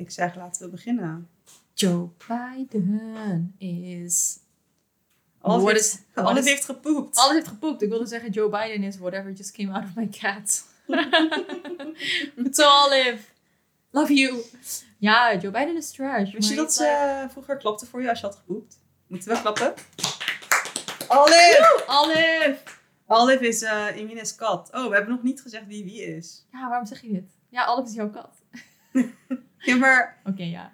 Ik zeg, laten we beginnen. Joe Biden is... Alles, heeft, is- alles heeft gepoept. Alles heeft gepoept. Ik wilde zeggen Joe Biden is whatever just came out of my cat. so Olive. Love you. Ja, Joe Biden is trash. Wist je dat it's like- ze vroeger klapte voor je als je had gepoept? Moeten we klappen? Olive! Olive! Olive is eh Emine's kat. Oh, we hebben nog niet gezegd wie wie is. Ja, waarom zeg je dit? Ja, Olive is jouw kat. Ja, maar... Oké, ja.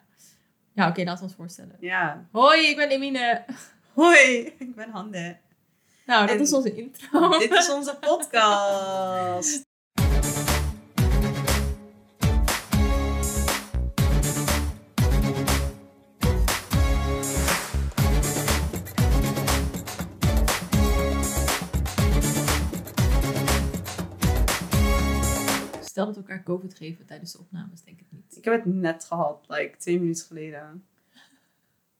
Ja, oké, laten we ons voorstellen. Ja. Hoi, ik ben Emine. Hoi, ik ben Hande. Nou, dat En- is onze intro. Dit is onze podcast. Stel dat we elkaar COVID geven tijdens de opnames, denk ik niet. Ik heb het net gehad, like twee minuten geleden.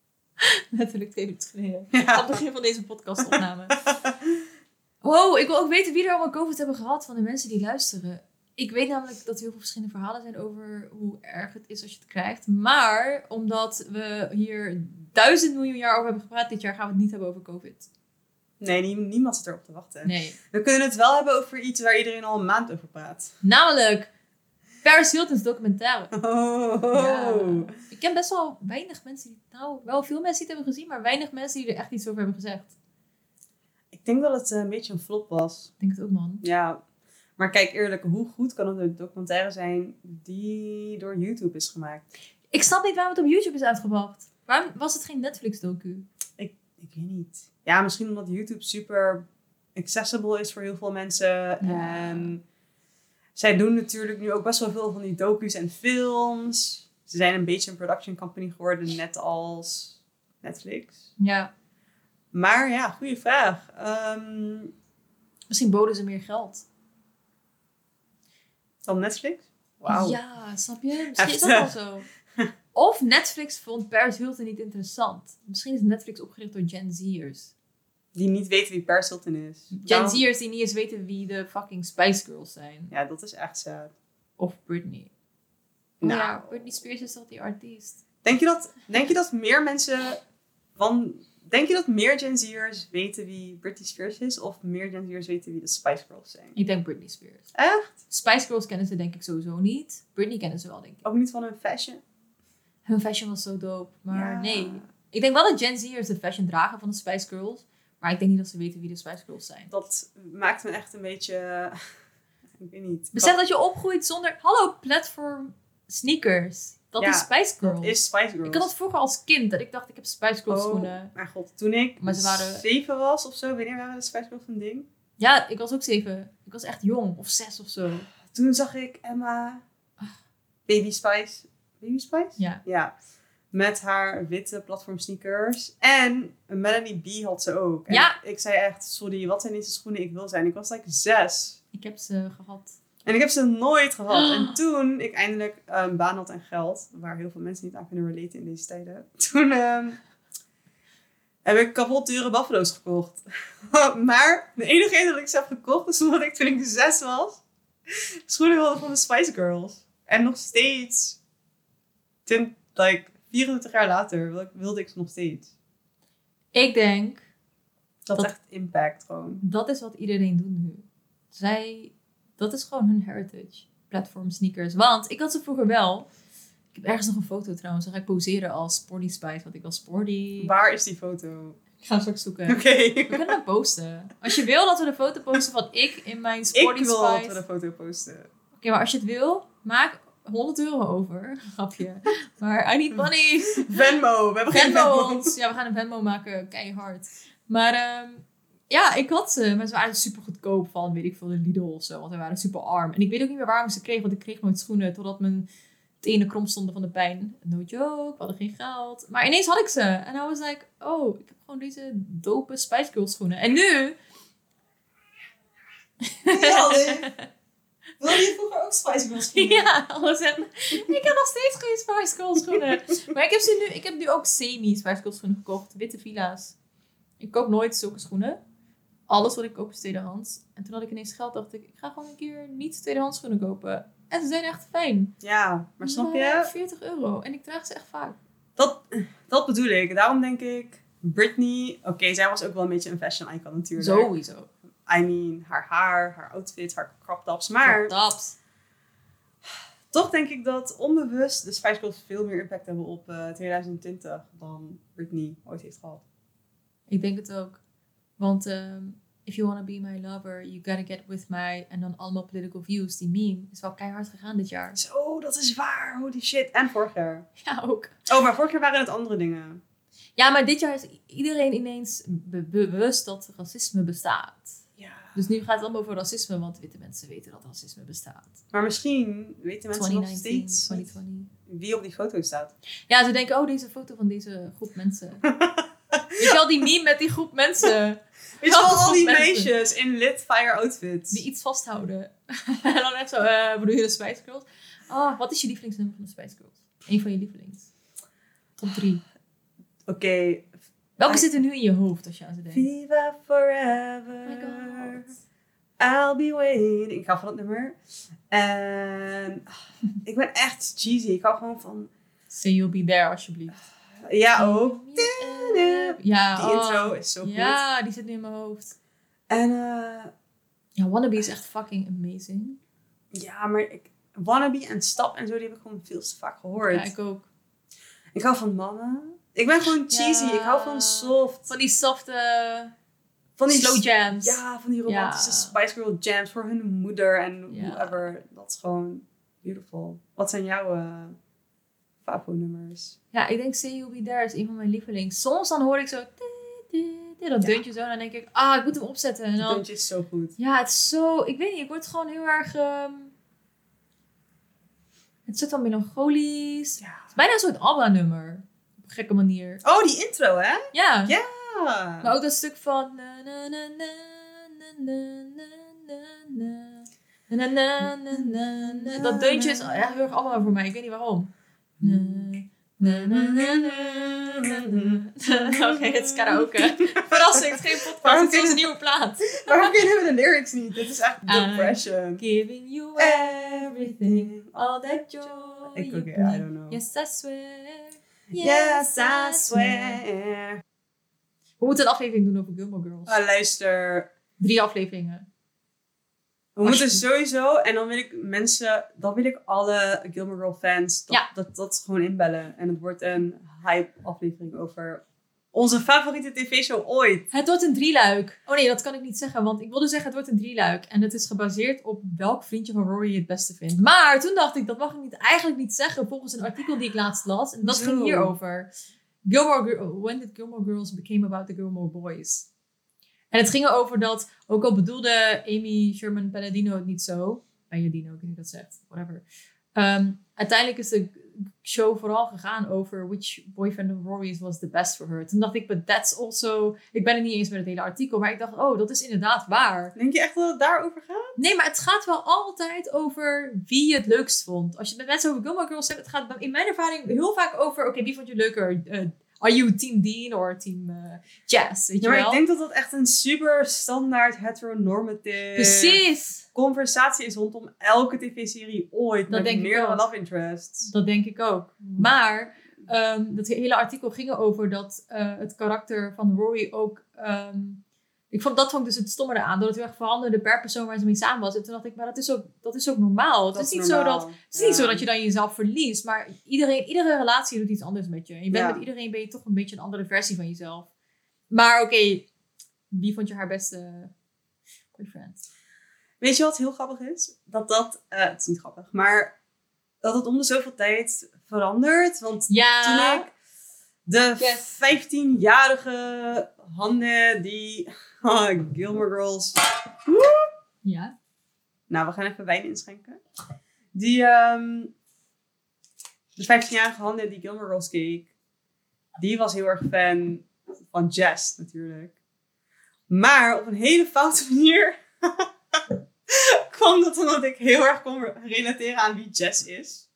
Letterlijk twee minuten geleden. Ja. Aan het begin van deze podcastopname. Wow, ik wil ook weten wie er allemaal COVID hebben gehad van de mensen die luisteren. Ik weet namelijk dat er heel veel verschillende verhalen zijn over hoe erg het is als je het krijgt. Maar omdat we hier duizend miljoen jaar over hebben gepraat dit jaar, gaan we het niet hebben over COVID. Nee, nie- niemand zit erop te wachten. Nee. We kunnen het wel hebben over iets waar iedereen al een maand over praat. Namelijk Paris Hilton's documentaire. Oh. Ja. Ik ken best wel weinig mensen die, nou, wel veel mensen die het hebben gezien, maar weinig mensen die er echt iets over hebben gezegd. Ik denk dat het eh, een beetje een flop was. Ik denk het ook, man. Ja. Maar kijk eerlijk, hoe goed kan het een documentaire zijn die door YouTube is gemaakt? Ik snap niet waarom het op YouTube is uitgebracht. Waarom was het geen Netflix-docu? Ik weet niet. Ja, misschien omdat YouTube super accessible is voor heel veel mensen. Ja. En zij doen natuurlijk nu ook best wel veel van die docu's en films. Ze zijn een beetje een production company geworden, net als Netflix. Ja. Maar ja, goede vraag. Ehm, Misschien boden ze meer geld. dan Netflix? Wauw. Ja, snap je? Misschien is dat wel zo. Of Netflix vond Paris Hilton niet interessant. Misschien is Netflix opgericht door Gen Z'ers. Die niet weten wie Paris Hilton is. Gen Z'ers die niet eens weten wie de fucking Spice Girls zijn. Ja, dat is echt sad. Of Britney. Oh Nou. ja, Britney Spears is toch die artiest? Denk je dat, denk je dat meer mensen van... Denk je dat meer Gen Z'ers weten wie Britney Spears is? Of meer Gen Z'ers weten wie de Spice Girls zijn? Ik denk Britney Spears. Echt? Spice Girls kennen ze denk ik sowieso niet. Britney kennen ze wel, denk ik. Ook niet van hun fashion? Hun fashion was zo dope. Maar Ja. nee. Ik denk wel dat Gen Z'ers de fashion dragen van de Spice Girls. Maar ik denk niet dat ze weten wie de Spice Girls zijn. Dat maakt me echt een beetje... Ik weet niet. Besef dat je opgroeit zonder... Hallo, platform sneakers. Dat Ja, is Spice Girls. Dat is Spice Girls. Ik had dat vroeger als kind. Dat ik dacht, ik heb Spice Girls Oh, schoenen. maar god, toen ik Maar ze waren- zeven was of zo, wanneer waren de Spice Girls een ding? Ja, ik was ook zeven. Ik was echt jong. Of zes of zo. Toen zag ik Emma, Baby Spice, Baby Spice? Ja. Ja. Met haar witte platform sneakers. En Melanie B had ze ook. En Ja. Ik zei echt, sorry, wat zijn deze schoenen? Ik wil zijn. Ik was like zes. Ik heb ze gehad. En ik heb ze nooit gehad. En toen ik eindelijk een baan had en geld, waar heel veel mensen niet aan kunnen relaten in deze tijden. Toen ehm, heb ik kapot dure buffalo's gekocht. maar de enige reden dat ik ze heb gekocht is omdat ik toen ik zes was, schoenen wilde van de Spice Girls. En nog steeds, ten, like 24 jaar later, wilde ik, ik ze nog steeds. Ik denk, Dat, Dat- echt impact gewoon. dat is wat iedereen doet nu. Zij, dat is gewoon hun heritage. Platform sneakers. Want ik had ze vroeger wel. Ik heb ergens nog een foto trouwens. Dan ga ik poseren als Sporty Spice. Want ik was sporty. Waar is die foto? Ik ga hem straks zoeken. Oké. We kunnen hem posten. Als je wil dat we een foto posten van ik in mijn Ik Sporty wil dat Spice. we de foto posten. Oké, maar als je het wil, maak 100 euro over. Grapje. Maar I need money. Venmo, we hebben geen Venmo ons. Ja, we gaan een Venmo maken. Keihard. Maar ehm, ja, ik had ze. Maar ze waren super goedkoop van, weet ik veel, de Lidl of zo. Want we waren super arm. En ik weet ook niet meer waarom ik ze kreeg. Want ik kreeg nooit schoenen. Totdat mijn tenen krom stonden van de pijn. No joke. We hadden geen geld. Maar ineens had ik ze. En I was like, oh, ik heb gewoon deze dope Spice Girls schoenen. En nu... Wil je vroeger ook Spice Girls Ja, alles. Ik heb nog steeds geen Spice Girls schoenen. Maar ik heb, ze nu, ik heb nu ook semi Spice Girls schoenen gekocht. Witte villa's. Ik koop nooit zulke schoenen. Alles wat ik koop is tweedehands. En toen had ik ineens geld, dacht ik, ik ga gewoon een keer niet tweedehands schoenen kopen. En ze zijn echt fijn. Ja, maar snap Maar je? 40 euro. En ik draag ze echt vaak. Dat, dat bedoel ik. Daarom denk ik, Britney... Oké, zij was ook wel een beetje een fashion icon natuurlijk. Sowieso. I mean, haar haar, haar outfit, haar crop tops. Maar Dat. toch denk ik dat onbewust de Spice Girls veel meer impact hebben op eh, 2020 dan Britney ooit heeft gehad. Ik denk het ook. Want ehm, if you wanna be my lover, you gotta get with me. En dan allemaal political views. Die meme is wel keihard gegaan dit jaar. Zo, dat is waar. Holy shit. En vorig jaar. Ja, ook. Oh, maar vorig jaar waren het andere dingen. Ja, maar dit jaar is iedereen ineens be- bewust dat racisme bestaat. Dus nu gaat het allemaal over racisme, want witte mensen weten dat racisme bestaat. Maar misschien weten mensen nog 2019, steeds 2020. wie op die foto staat. Ja, ze denken, oh, deze foto van deze groep mensen. Weet je wel, die meme met die groep mensen Weet je wel, Welke al die mensen? meisjes in lit fire outfits. die iets vasthouden. en dan echt zo, eh bedoel je de Spice Girls? Oh, wat is je lievelingsnummer van de Spice Girls? Eén van je lievelings. Top drie. Oké. Welke I- zit er nu in je hoofd als je aan ze denkt? Viva forever. Oh my god. I'll be waiting. Ik hou van het nummer. En ah, ik ben echt cheesy. Ik hou gewoon van... Say you'll be there, alsjeblieft. Ja, ook. Ja, Die oh. intro is zo goed. Ja, die zit nu in mijn hoofd. En eh, Ja, Wannabe is echt fucking amazing. ja, maar ik... Wannabe en Stap en zo, die heb ik gewoon veel te vaak gehoord. Ja, ik ook. Ik hou van mannen. Ik ben gewoon cheesy. Ja. Ik hou van soft. Van die softe Van die slow jams. Ja, van die romantische Ja. Spice Girl jams voor hun moeder en Ja. whoever. Dat is gewoon beautiful. Wat zijn jouw uh, Favo-nummers? Ja, ik denk Say You'll Be There is een van mijn lievelings. Soms dan hoor ik zo... Dat Ja. deuntje zo. En dan denk ik, ah, ik moet hem opzetten. En Dat dan, deuntje is zo goed. ja, het is zo... Ik weet niet, ik word gewoon heel erg... ehm, het zit dan melancholisch. Ja. Het is bijna een soort ABBA-nummer. Gekke manier. Oh, die intro, hè? Ja. Ja. Maar ook dat stuk van... na, na, na, na, na, na, na, na, na, na, na, na, na, na. Dat deuntje is echt heel erg allemaal voor mij. Ik weet niet waarom. Oké, het is karaoke. Verrassing, het is geen podcast. Het is een nieuwe plaat. Waarom kennen we de lyrics niet? Dit is echt Ah. depression. Giving you everything, all that joy Ik ook, I don't know. Yes, I swear. Yes, I swear. We moeten een aflevering doen over Gilmore Girls. Ah, luister. Drie afleveringen. We moeten sowieso, en dan wil ik mensen, dan wil ik alle Gilmore Girl fans, dat, Ja. dat, dat gewoon inbellen. En het wordt een hype aflevering over onze favoriete tv-show ooit. Het wordt een drieluik. Oh nee, dat kan ik niet zeggen, want ik wilde zeggen het wordt een drieluik. En het is gebaseerd op welk vriendje van Rory je het beste vindt. Maar toen dacht ik, dat mag ik niet, eigenlijk niet zeggen volgens een artikel die ik laatst las. En dat Zo. ging hierover. Gilmore, Gir- when did Gilmore Girls became about the Gilmore Boys? En het ging erover dat, ook al bedoelde Amy Sherman Palladino het niet zo. Palladino, ik weet niet dat zegt, whatever. Ehm, uiteindelijk is de show vooral gegaan over which boyfriend of Rory's was the best for her. Toen dacht ik, but that's also... Ik ben het niet eens met het hele artikel, maar ik dacht, oh, dat is inderdaad waar. Denk je echt dat het daarover gaat? Nee, maar het gaat wel altijd over wie je het leukst vond. Als je het met mensen over Gilmore Girls hebt, het gaat in mijn ervaring heel vaak over, oké, wie vond je leuker? Eh, are you team Dean of team eh, Jazz? Weet Ja, je maar wel? ik denk dat dat echt een super standaard heteronormative Precies. Conversatie is rondom elke tv-serie ooit. met denk ik meerdere ook. love interests. Dat denk ik ook. Maar ehm, dat hele artikel ging over dat eh, het karakter van Rory ook. ehm, ik vond, dat vond ik dus het stomme eraan. Dat het heel erg veranderde per persoon waar ze mee samen was. En toen dacht ik, maar dat is ook, dat is ook normaal. Het is, niet, zo dat, het is niet zo dat je dan jezelf verliest. Maar iedereen, iedere relatie doet iets anders met je. En je bent Ja. met iedereen ben je toch een beetje een andere versie van jezelf. Maar oké, wie vond je haar beste boyfriend? Weet je wat heel grappig is? Dat dat, eh, het is niet grappig, maar dat het om de zoveel tijd verandert. Want Ja. toen ik de Yes. 15-jarige handen die ah, Gilmore Girls. Ja. Nou, we gaan even wijn inschenken. Die, ehm, de 15-jarige handen die Gilmore Girls keek, die was heel erg fan van jazz natuurlijk. Maar op een hele foute manier kwam dat omdat ik heel erg kon relateren aan wie jazz is.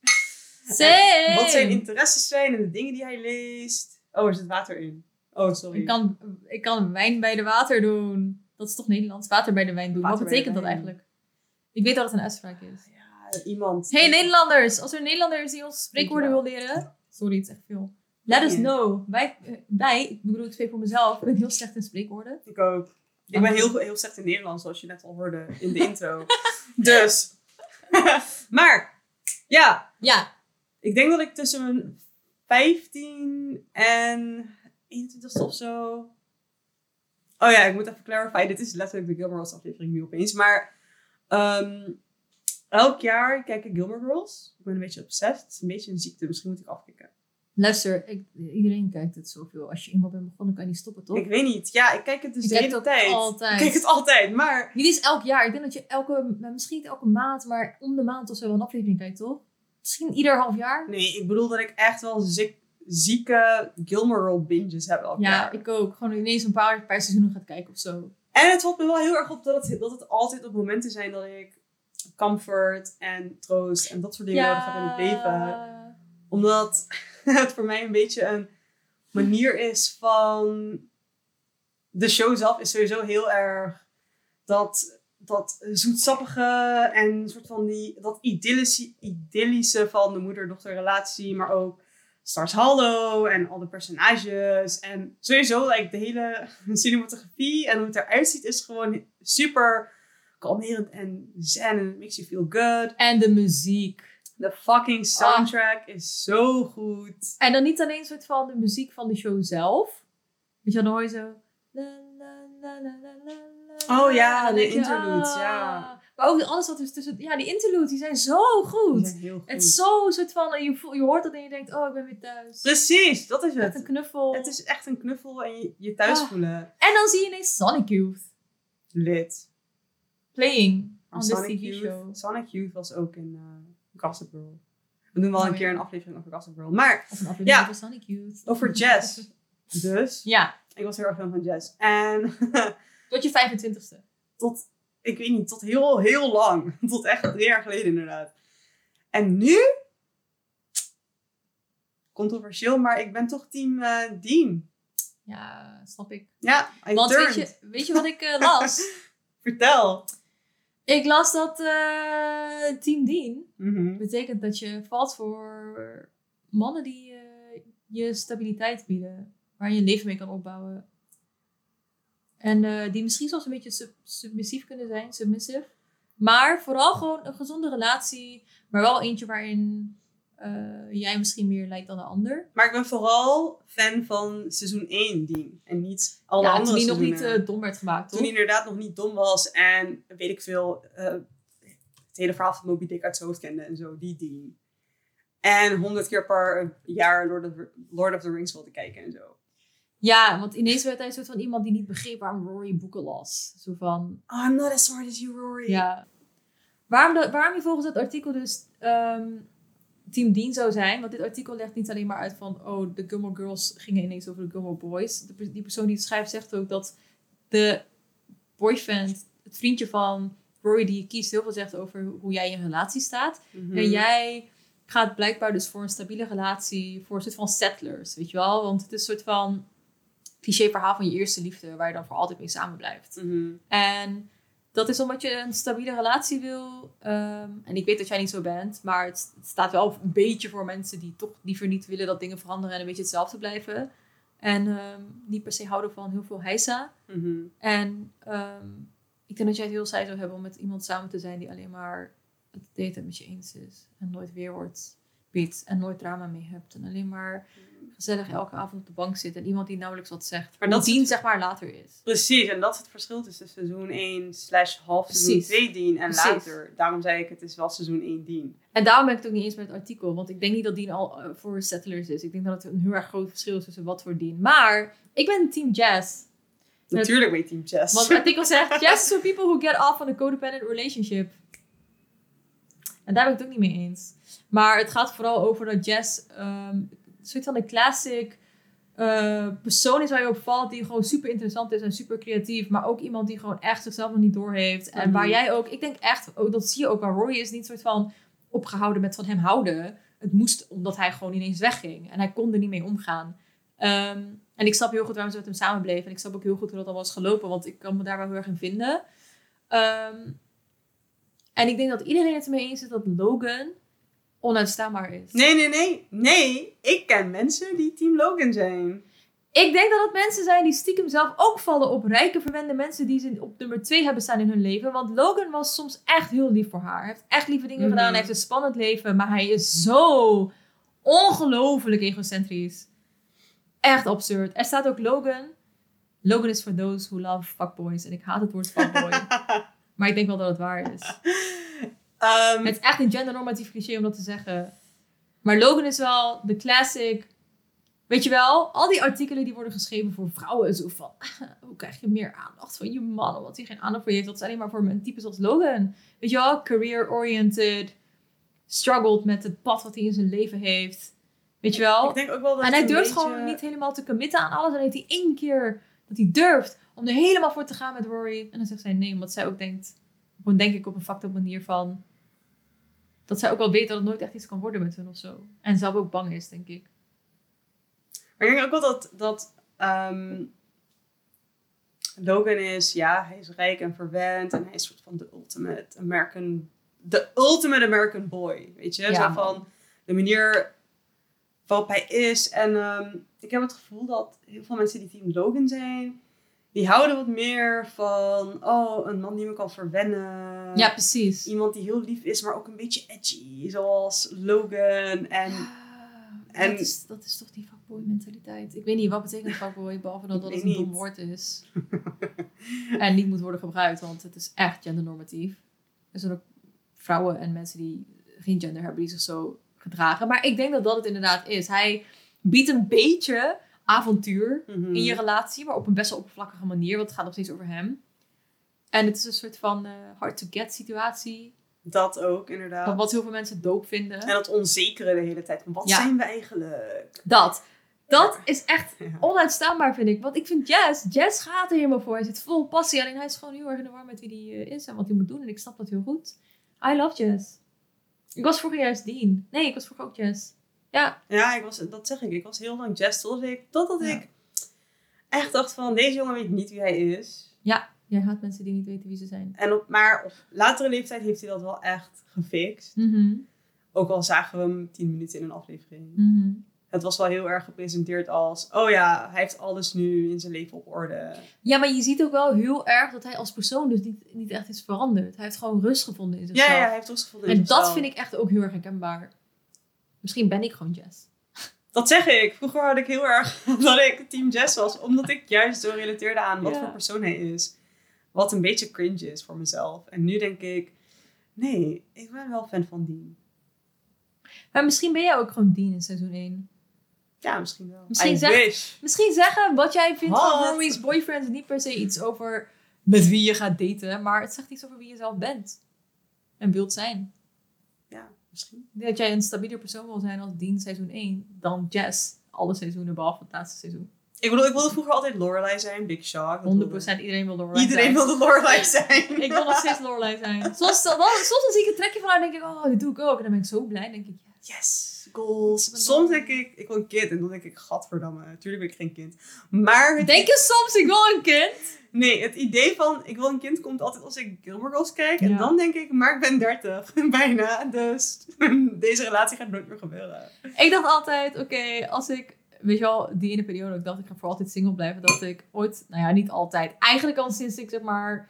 Same. Wat zijn interesses zijn en de dingen die hij leest. Oh, er zit water in. Oh, sorry. Ik kan, ik kan wijn bij de water doen. Dat is toch Nederlands? Water bij de wijn doen. Water Wat betekent dat eigenlijk? Ik weet dat het een uitspraak is. Ja, eh, iemand. Hey Nederlanders, als er een Nederlander is die ons spreekwoorden wil leren. Sorry, het is echt veel. Let us Ja. know. Wij, eh, wij, ik bedoel, spreek voor mezelf, ik ben heel slecht in spreekwoorden. Ik ook. Ik ben heel, heel slecht in Nederlands, zoals je net al hoorde in de intro. dus. maar, ja. Ja, Ik denk dat ik tussen mijn 15 en 21 of zo. Oh ja, ik moet even clarify. Dit is letterlijk de Gilmore Girls aflevering nu opeens. Maar ehm, elk jaar kijk ik Gilmore Girls. Ik ben een beetje obsessed. Het is een beetje een ziekte. Misschien moet ik afkicken. Luister, ik, iedereen kijkt het zoveel. Als je eenmaal bent begonnen, kan je niet stoppen, toch? Ik weet niet. Ja, ik kijk het dus Ik de hele tijd. altijd. Ik kijk het altijd. Maar Niet eens elk jaar. Ik denk dat je elke, misschien niet elke maand, maar om de maand of zo wel een aflevering kijkt, toch? Misschien ieder half jaar. nee, ik bedoel dat ik echt wel ziek, zieke Gilmore Girl binges heb elk Ja, jaar. ik ook. Gewoon ineens een paar per seizoen gaat kijken of zo. En het valt me wel heel erg op dat het, dat het altijd op momenten zijn dat ik comfort en troost en dat soort dingen nodig heb in het leven. Omdat het voor mij een beetje een manier is van... De show zelf is sowieso heel erg dat, dat zoetsappige en soort van die, dat idyllische, idyllische van de moeder-dochter relatie, maar ook Stars Hollow en al de personages. En sowieso, like, de hele cinematografie en hoe het eruit ziet is gewoon super kalmerend en zen en makes you feel good. En de muziek. De fucking soundtrack is zo goed. En dan niet alleen een soort van de muziek van de show zelf. Weet je dan hoor je zo... Oh ja, de interludes, ah. ja. Maar ook alles wat er tussen... Ja, die interludes, die zijn zo goed. zijn heel goed. Het is zo soort van... Je, je hoort het en je denkt, oh, ik ben weer thuis. Precies, dat is Echt een het. knuffel. Het is echt een knuffel en je, je thuis Ah. voelen. En dan zie je ineens Sonic Youth. Lid. Playing on this Sonic TV Youth, show. Sonic Youth was ook in uh, Gossip Girl. We doen wel Oh, een keer een aflevering over Gossip Girl. Maar Ja. over Sonic Youth. over jazz. Dus, Ja, ik was heel erg fan van jazz. En tot je 25ste. tot, ik weet niet, tot heel, heel lang. Tot echt drie jaar geleden inderdaad. En nu, controversieel, maar ik ben toch team eh, Dean. Ja, snap ik. Ja, I Want weet je, weet je wat ik eh, las? Vertel. Ik las dat eh, Team Dean Mhm. betekent dat je valt voor mannen die eh, je stabiliteit bieden. Waar je een leven mee kan opbouwen. En eh, die misschien zelfs een beetje sub- submissief kunnen zijn, submissive. Maar vooral gewoon een gezonde relatie. Maar wel eentje waarin eh, jij misschien meer lijkt dan de ander. Maar ik ben vooral fan van seizoen 1 Dean. En niet alle ja, andere toen die nog niet eh, dom werd gemaakt, toch? Toen hij inderdaad nog niet dom was en weet ik veel, eh, het hele verhaal van Moby Dick uit zijn hoofd kende en zo, die Dean. En honderd keer per jaar Lord of, Lord of the Rings wilde kijken en zo. Ja, want ineens werd hij een soort van iemand die niet begreep waarom Rory boeken las. Zo van, Oh, I'm not as smart as you, Rory. ja. Waarom, de, waarom je volgens het artikel dus ehm, Team Dean zou zijn. Want dit artikel legt niet alleen maar uit van, oh, de Gilmore Girls gingen ineens over de Gilmore Boys. De, die persoon die het schrijft zegt ook dat de boyfriend, het vriendje van Rory die je kiest, heel veel zegt over hoe jij in een relatie staat. Mhm. En jij gaat blijkbaar dus voor een stabiele relatie, voor een soort van settlers, weet je wel? Want het is een soort van cliché verhaal van je eerste liefde, waar je dan voor altijd mee samen blijft. Mhm. En dat is omdat je een stabiele relatie wil. ehm, en ik weet dat jij niet zo bent, maar het, het staat wel een beetje voor mensen die toch liever niet willen dat dingen veranderen en een beetje hetzelfde blijven. En ehm, niet per se houden van heel veel heisa. Mhm. En ehm, ik denk dat jij het heel saai zou hebben om met iemand samen te zijn die alleen maar het tijd met je eens is. En nooit weerwoord biedt en nooit drama mee hebt. En alleen maar gezellig elke avond op de bank zit. En iemand die nauwelijks wat zegt. Maar dat dat is die het- zeg maar later is. Precies, en dat is het verschil tussen seizoen 1 slash half seizoen Precies. 2 Dean en Precies. later. Daarom zei ik, het is wel seizoen 1 Dean. En daarom ben ik het ook niet eens met het artikel. Want ik denk niet dat Dean al eh, voor settlers is. Ik denk dat het een heel erg groot verschil is tussen wat voor Dean. Maar ik ben team Jazz. Natuurlijk weet Team Chess. Want het artikel zegt, Jazz is for people who get off on a codependent relationship. En daar ben ik het ook niet mee eens. Maar het gaat vooral over dat Jazz ehm, soort van een classic eh, persoon is waar je op valt. Die gewoon super interessant is en super creatief. Maar ook iemand die gewoon echt zichzelf nog niet doorheeft. En Mhm. waar jij ook, ik denk echt, ook, dat zie je ook waar Rory is niet soort van opgehouden met van hem houden. Het moest omdat hij gewoon ineens wegging. En hij kon er niet mee omgaan. Ehm, en ik snap heel goed waarom ze met hem samen bleven. En ik snap ook heel goed hoe dat al was gelopen. Want ik kan me daar wel heel erg in vinden. Ehm, En ik denk dat iedereen het ermee eens is dat Logan onuitstaanbaar is. Nee, nee, nee. Nee, ik ken mensen die Team Logan zijn. Ik denk dat het mensen zijn die stiekem zelf ook vallen op rijke, verwende mensen die ze op nummer 2 hebben staan in hun leven. Want Logan was soms echt heel lief voor haar. Hij heeft echt lieve dingen Mhm. gedaan. Hij heeft een spannend leven. Maar hij is zo ongelooflijk egocentrisch. Echt absurd. Er staat ook Logan. Logan is for those who love fuckboys. En ik haat het woord fuckboy. maar ik denk wel dat het waar is. Ehm, Het is echt een gendernormatief cliché om dat te zeggen. Maar Logan is wel de classic. Weet je wel, al die artikelen die worden geschreven voor vrouwen. Zo van, hoe krijg je meer aandacht van je man? Omdat hij geen aandacht voor je heeft. Dat is alleen maar voor een type zoals Logan. Weet je wel, career-oriented. Struggled met het pad wat hij in zijn leven heeft. Weet je wel? ik denk ook wel dat En hij durft beetje- gewoon niet helemaal te committen aan alles. En heeft hij één keer dat hij durft om er helemaal voor te gaan met Rory. En dan zegt zij nee, omdat zij ook denkt, gewoon denk ik op een fucked up manier van, dat zij ook wel weet dat het nooit echt iets kan worden met hun of zo. En zelf ook bang is, denk ik. Maar ik denk ook wel dat, dat ehm, Logan is, ja, hij is rijk en verwend en hij is soort van de ultimate American, de ultimate American boy, weet je? Ja, Zo van de manier waarop hij is. En ehm, ik heb het gevoel dat heel veel mensen die Team Logan zijn, die houden wat meer van, oh, een man die me kan verwennen. Ja, precies. Iemand die heel lief is, maar ook een beetje edgy, zoals Logan. En en- dat, is, dat is toch die fuckboy mentaliteit. Ik weet niet, wat betekent fuckboy, behalve dat dat het een dom woord is. en niet moet worden gebruikt, want het is echt gendernormatief. Er zijn ook vrouwen en mensen die geen gender hebben, die zich zo gedragen. Maar ik denk dat dat het inderdaad is. Hij biedt een beetje avontuur Mhm. in je relatie, maar op een best wel oppervlakkige manier, want het gaat nog steeds over hem. En het is een soort van eh, hard-to-get situatie, Dat ook, inderdaad. van wat heel veel mensen doop vinden. En dat onzekere de hele tijd. Wat Ja. zijn we eigenlijk? Dat. Dat is echt Ja. onuitstaanbaar, vind ik. Want ik vind Jazz, Jazz gaat er helemaal voor. Hij zit vol passie. Alleen hij is gewoon heel erg in de war met wie hij eh, is en wat hij moet doen. En ik snap dat heel goed. I love Jazz. Ik was vroeger juist Dean. Nee, ik was vroeger ook Jazz. Ja, Ja, ik was, dat zeg ik. Ik was heel lang jazz totdat ik, totdat Ja. ik echt dacht van deze jongen weet niet wie hij is. Jij haat mensen die niet weten wie ze zijn. En op, maar op latere leeftijd heeft hij dat wel echt gefixt. Mhm. Ook al zagen we hem tien minuten in een aflevering. Mhm. Het was wel heel erg gepresenteerd als... Oh ja, hij heeft alles nu in zijn leven op orde. Ja, maar je ziet ook wel heel erg dat hij als persoon dus niet, niet echt is veranderd. Hij heeft gewoon rust gevonden in Ja, zichzelf. ja, hij heeft rust gevonden in en dat zichzelf. vind ik echt ook heel erg herkenbaar. Misschien ben ik gewoon Jazz. Dat zeg ik. Vroeger had ik heel erg dat ik team Jess was. Omdat ik juist zo relateerde aan wat Ja. voor persoon hij is. Wat een beetje cringe is voor mezelf. En nu denk ik... Nee, ik ben wel fan van Dean. Maar misschien ben jij ook gewoon Dean in seizoen 1. Ja, misschien wel. Misschien wish. Misschien zeggen wat jij vindt van? Rory's boyfriend niet per se iets over met wie je gaat daten, maar het zegt iets over wie je zelf bent en wilt zijn. Ja, misschien. Dat jij een stabieler persoon wil zijn als Dean seizoen 1 dan Jess alle seizoenen behalve het laatste seizoen. 100% Ik bedoel, ik wilde vroeger altijd Lorelai zijn. Big shock. Dat wilde- iedereen wil Lorelai Iedereen zijn. wilde Lorelai zijn. Ik wil nog steeds Lorelai zijn. Soms, dan, soms dan zie ik een trekje van haar en denk ik, oh, dit doe ik ook. En dan ben ik zo blij. Denk ik, ja. Yes, goals. Soms dan- denk ik, ik wil een kind. En dan denk ik, gadverdamme. Tuurlijk ben ik geen kind. Maar het Denk je soms, ik wil een kind? Nee, het idee van ik wil een kind komt altijd als ik Gilmore Girls kijk. En dan denk ik, maar ik ben 30. Bijna. Dus deze relatie gaat nooit meer gebeuren. Ik dacht altijd, oké, als ik, weet je wel, die ene periode, ik dacht ik ga voor altijd single blijven, dat ik ooit, nou ja, niet altijd, eigenlijk al sinds ik zeg maar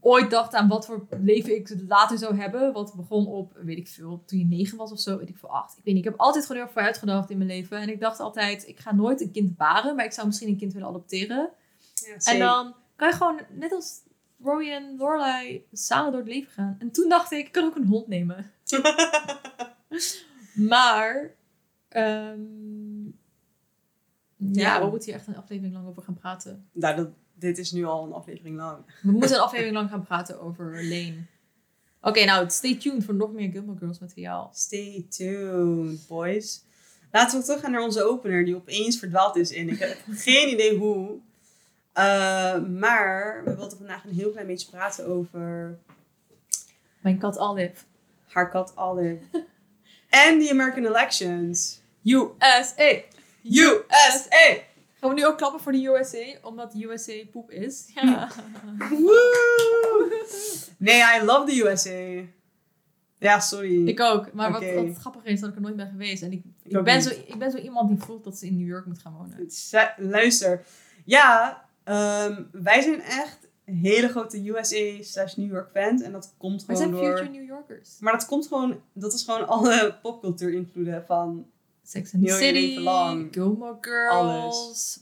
ooit dacht aan wat voor leven ik later zou hebben, wat begon op, weet ik veel, toen je negen was of zo, weet ik veel, acht. Ik weet niet, ik heb altijd gewoon heel erg vooruit gedacht in mijn leven en ik dacht altijd, ik ga nooit een kind baren, maar ik zou misschien een kind willen adopteren. En dan kan je gewoon, net als Rory en Lorelai, samen door het leven gaan. En toen dacht ik, ik kan ook een hond nemen. Maar, ehm, ja, we moeten hier echt een aflevering lang over gaan praten. nou, dat, dit is nu al een aflevering lang. We moeten een aflevering lang gaan praten over Lane. Oké, nou, stay tuned voor nog meer Gilmore Girls materiaal. Stay tuned, boys. Laten we teruggaan naar onze opener, die opeens verdwaald is in. Ik heb geen idee hoe. Uh, maar we wilden vandaag een heel klein beetje praten over Mijn kat Olive. haar kat Olive. en de American elections. USA! USA! Gaan we nu ook klappen voor de USA, omdat USA poep is? Ja. Woe! Nee, I love the USA. Ja, sorry. Ik ook. Maar wat, wat grappig is, dat ik er nooit ben geweest. En ik, ik, ben, niet. zo, ik ben zo iemand die voelt dat ze in New York moet gaan wonen. Luister. Ja, ehm, wij zijn echt hele grote USA slash New York fans. En dat komt gewoon zijn door... future New Yorkers. Maar dat komt gewoon... Dat is gewoon alle popcultuur invloeden van... Sex and the je City. Gilmore Girls.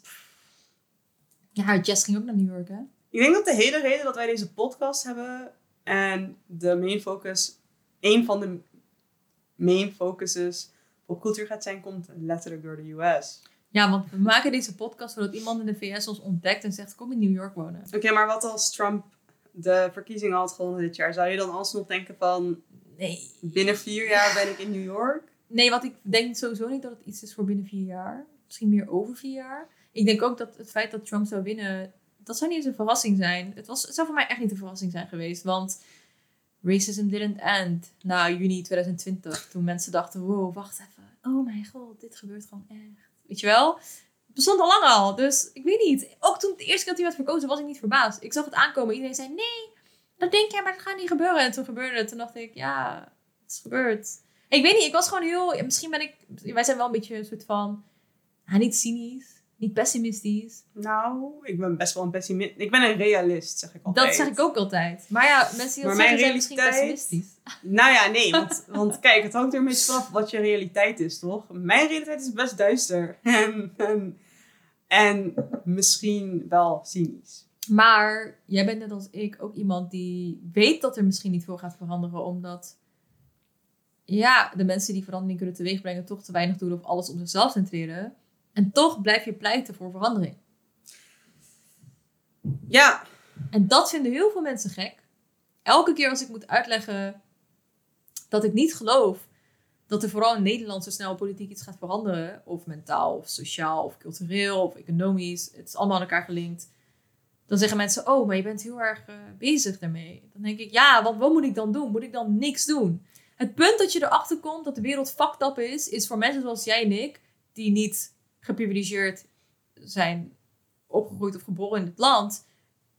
Ja, Jess ging ook naar New York, hè? Ik denk dat de hele reden dat wij deze podcast hebben... En de main focus... Een van de main focuses op cultuur gaat zijn... Komt letterlijk door de US. Ja, want we maken deze podcast zodat iemand in de VS ons ontdekt en zegt: Kom in New York wonen. Oké, maar wat als Trump de verkiezingen had gewonnen dit jaar? Zou je dan alsnog denken van... Nee. Binnen vier jaar ben ik in New York? Nee, want ik denk sowieso niet dat het iets is voor binnen vier jaar. Misschien meer over vier jaar. Ik denk ook dat het feit dat Trump zou winnen, dat zou niet eens een verrassing zijn. Het, was, het zou voor mij echt niet een verrassing zijn geweest. Want racism didn't end na juni 2020. Toen mensen dachten, wow, wacht even. Oh mijn god, dit gebeurt gewoon echt. Weet je wel? Het bestond al lang al. Dus ik weet niet. Ook toen de eerste keer dat hij werd verkozen, was ik niet verbaasd. Ik zag het aankomen. Iedereen zei, nee, dat denk jij, maar dat gaat niet gebeuren. En toen gebeurde het. Toen dacht ik, ja, het is gebeurd. Ik weet niet, ik was gewoon heel... misschien ben ik... Wij zijn wel een beetje een soort van... ah, niet cynisch, niet pessimistisch. Nou, ik ben best wel een pessimist. Ik ben een realist, zeg ik altijd. Dat zeg ik ook altijd. Maar ja, mensen die dat zeggen zijn misschien pessimistisch. Nou ja, nee, want, want kijk, het hangt er een beetje vanaf wat je realiteit is, toch? Mijn realiteit is best duister. En, en, en misschien wel cynisch. Maar jij bent net als ik ook iemand die weet dat er misschien niet veel gaat veranderen. Omdat ja, de mensen die verandering kunnen teweegbrengen toch te weinig doen of alles op zichzelf centreren. En toch blijf je pleiten voor verandering. Ja, En dat vinden heel veel mensen gek. Elke keer als ik moet uitleggen dat ik niet geloof dat er vooral in Nederland zo snel politiek iets gaat veranderen, of mentaal, of sociaal, of cultureel, of economisch, het is allemaal aan elkaar gelinkt. Dan zeggen mensen, oh, maar je bent heel erg eh, bezig daarmee. Dan denk ik, ja, want wat moet ik dan doen? Moet ik dan niks doen? Het punt dat je erachter komt dat de wereld fucked up is, is voor mensen zoals jij en ik, die niet geprivilegeerd zijn opgegroeid of geboren in het land,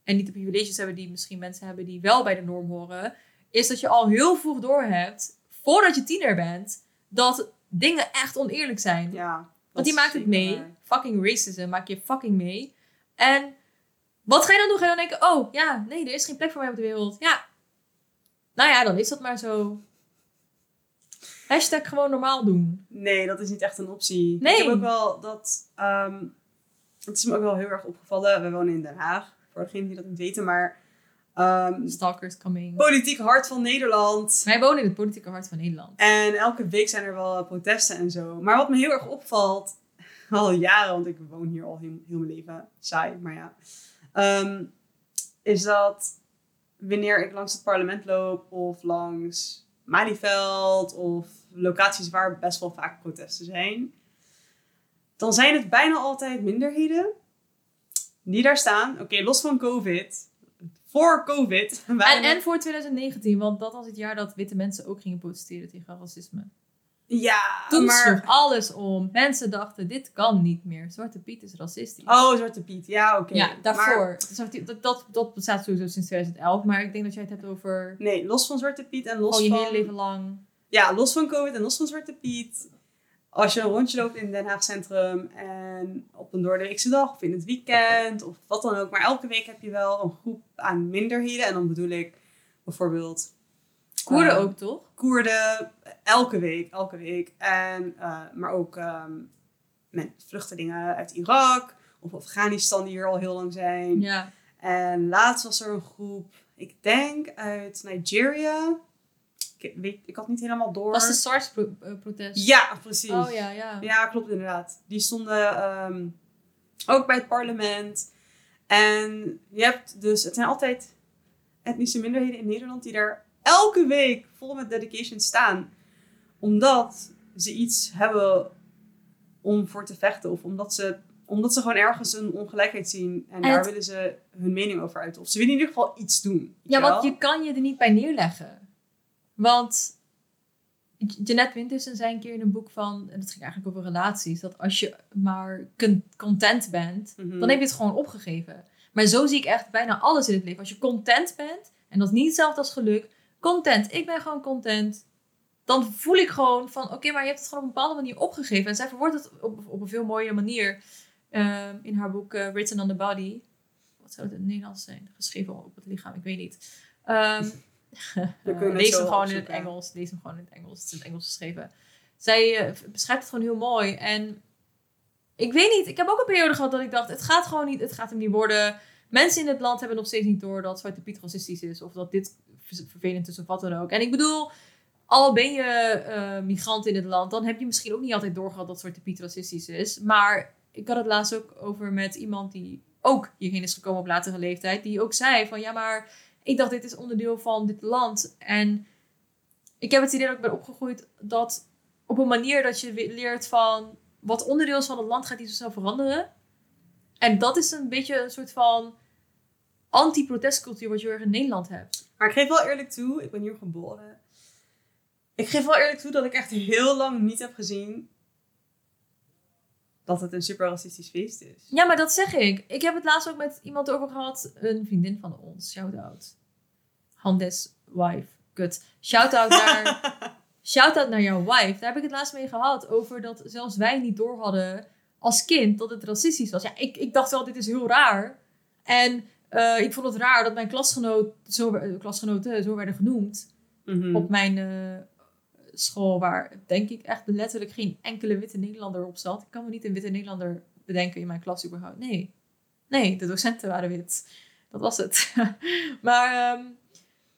en niet de privileges hebben die misschien mensen hebben die wel bij de norm horen, is dat je al heel vroeg doorhebt, voordat je tiener bent, dat dingen echt oneerlijk zijn. ja. Want die maakt het mee. waar. Fucking racism maak je fucking mee. En wat ga je dan doen? Ga je dan denken, oh ja, nee, er is geen plek voor mij op de wereld. Ja. Nou ja, dan is dat maar zo. Hashtag gewoon normaal doen. Nee, dat is niet echt een optie. Nee. Ik heb ook wel dat... ehm, het is me ook wel heel erg opgevallen. We wonen in Den Haag. Voor degenen die dat niet weten, maar... ehm, Stalkers coming. politiek hart van Nederland. Wij wonen in het politieke hart van Nederland. En elke week zijn er wel protesten en zo. Maar wat me heel erg opvalt, al jaren, want ik woon hier al heel, heel mijn leven, saai, maar ja. ehm, is dat wanneer ik langs het parlement loop of langs Malieveld of locaties waar best wel vaak protesten zijn, dan zijn het bijna altijd minderheden die daar staan. Oké, los van COVID. Voor COVID. En, voor 2019, want dat was het jaar dat witte mensen ook gingen protesteren tegen racisme. Ja, Toen maar... sloeg alles om. Mensen dachten, dit kan niet meer. Zwarte Piet is racistisch. Oh, Zwarte Piet. Ja, oké. ja, daarvoor. Dat, dat, dat bestaat sowieso sinds 2011. Maar ik denk dat jij het hebt over nee, los van Zwarte Piet en los je van... hele leven lang. Ja, los van COVID en los van Zwarte Piet. Als je een rondje loopt in Den Haag Centrum en op een doordeweekse dag of in het weekend of wat dan ook. Maar elke week heb je wel een groep aan minderheden. En dan bedoel ik bijvoorbeeld Koerden eh, ook, toch? Koerden, elke week, elke week. En, eh, maar ook ehm, met vluchtelingen uit Irak of Afghanistan die hier al heel lang zijn. Ja. En laatst was er een groep, ik denk uit Nigeria. Ik, weet, ik had niet helemaal door. Was de SARS-protest? Ja, precies. Oh ja, ja. Ja, klopt inderdaad. Die stonden ehm, ook bij het parlement. En je hebt dus, het zijn altijd etnische minderheden in Nederland die daar elke week vol met dedication staan. Omdat ze iets hebben om voor te vechten. Of omdat ze, omdat ze gewoon ergens een ongelijkheid zien. En, En daar het- willen ze hun mening over uiten. Of ze willen in ieder geval iets doen. Ja, wel? want je kan je er niet bij neerleggen. Want Jeanette Wintersen zei een keer in een boek van, en dat ging eigenlijk over relaties, dat als je maar con- content bent, Mhm. dan heb je het gewoon opgegeven. Maar zo zie ik echt bijna alles in het leven. Als je content bent En dat is niet hetzelfde als geluk. Content. Ik ben gewoon content. Dan voel ik gewoon van, oké, maar je hebt het gewoon op een bepaalde manier opgegeven. En zij verwoordt het op, op een veel mooiere manier ehm, in haar boek eh, Written on the Body. Wat zou het in het Nederlands zijn? Geschreven op het lichaam, ik weet niet. Ehm, eh, lees hem gewoon in het. Engels. Lees hem gewoon in het Engels. Het is in het Engels geschreven. Zij eh, beschrijft het gewoon heel mooi. En ik weet niet, ik heb ook een periode gehad dat ik dacht, het gaat gewoon niet, het gaat hem niet worden. Mensen in het land hebben nog steeds niet door dat Zwarte Piet racistisch is. Of dat dit ver- vervelend is of wat dan ook. En ik bedoel, al ben je eh, migrant in het land, dan heb je misschien ook niet altijd doorgehad dat Zwarte Piet racistisch is. Maar ik had het laatst ook over met iemand die ook hierheen is gekomen op latere leeftijd. Die ook zei van, ja maar ik dacht dit is onderdeel van dit land. En ik heb het idee dat ik ben opgegroeid dat op een manier dat je leert van wat onderdeel is van het land gaat niet zo snel veranderen. En dat is een beetje een soort van anti-protestcultuur wat je heel in Nederland hebt. Maar ik geef wel eerlijk toe, ik ben hier geboren. Ik geef wel eerlijk toe dat ik echt heel lang niet heb gezien dat het een super racistisch feest is. Ja, maar dat zeg ik. Ik heb het laatst ook met iemand over gehad. Een vriendin van ons. Shout-out. Handes wife. Kut. Shout-out naar... Shout-out naar jouw wife. Daar heb ik het laatst mee gehad. Over dat zelfs wij niet door hadden als kind dat het racistisch was. Ja, ik, ik dacht wel, dit is heel raar. En eh, ik vond het raar dat mijn klasgenoot, zo, eh, klasgenoten zo werden genoemd. Mhm. Op mijn eh, school, waar denk ik echt letterlijk geen enkele witte Nederlander op zat. Ik kan me niet een witte Nederlander bedenken in mijn klas überhaupt. Nee. Nee, de docenten waren wit. Dat was het. maar ehm,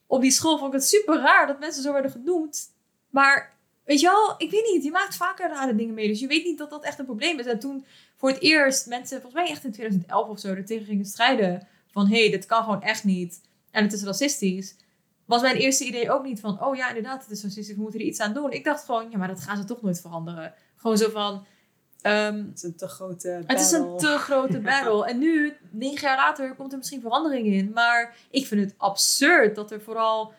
op die school vond ik het super raar dat mensen zo werden genoemd. Maar weet je wel, ik weet niet, je maakt vaker rare dingen mee. Dus je weet niet dat dat echt een probleem is. En toen voor het eerst mensen, volgens mij echt in 2011 of zo, er tegen gingen strijden. Van hé, hey, dit kan gewoon echt niet. En het is racistisch. Was mijn eerste idee ook niet van, oh ja, inderdaad, het is racistisch, we moeten er iets aan doen. Ik dacht gewoon, ja, maar dat gaan ze toch nooit veranderen. Gewoon zo van, ehm, Het is een te grote het is een te grote battle. En nu, negen jaar later, komt er misschien verandering in. Maar ik vind het absurd dat er vooral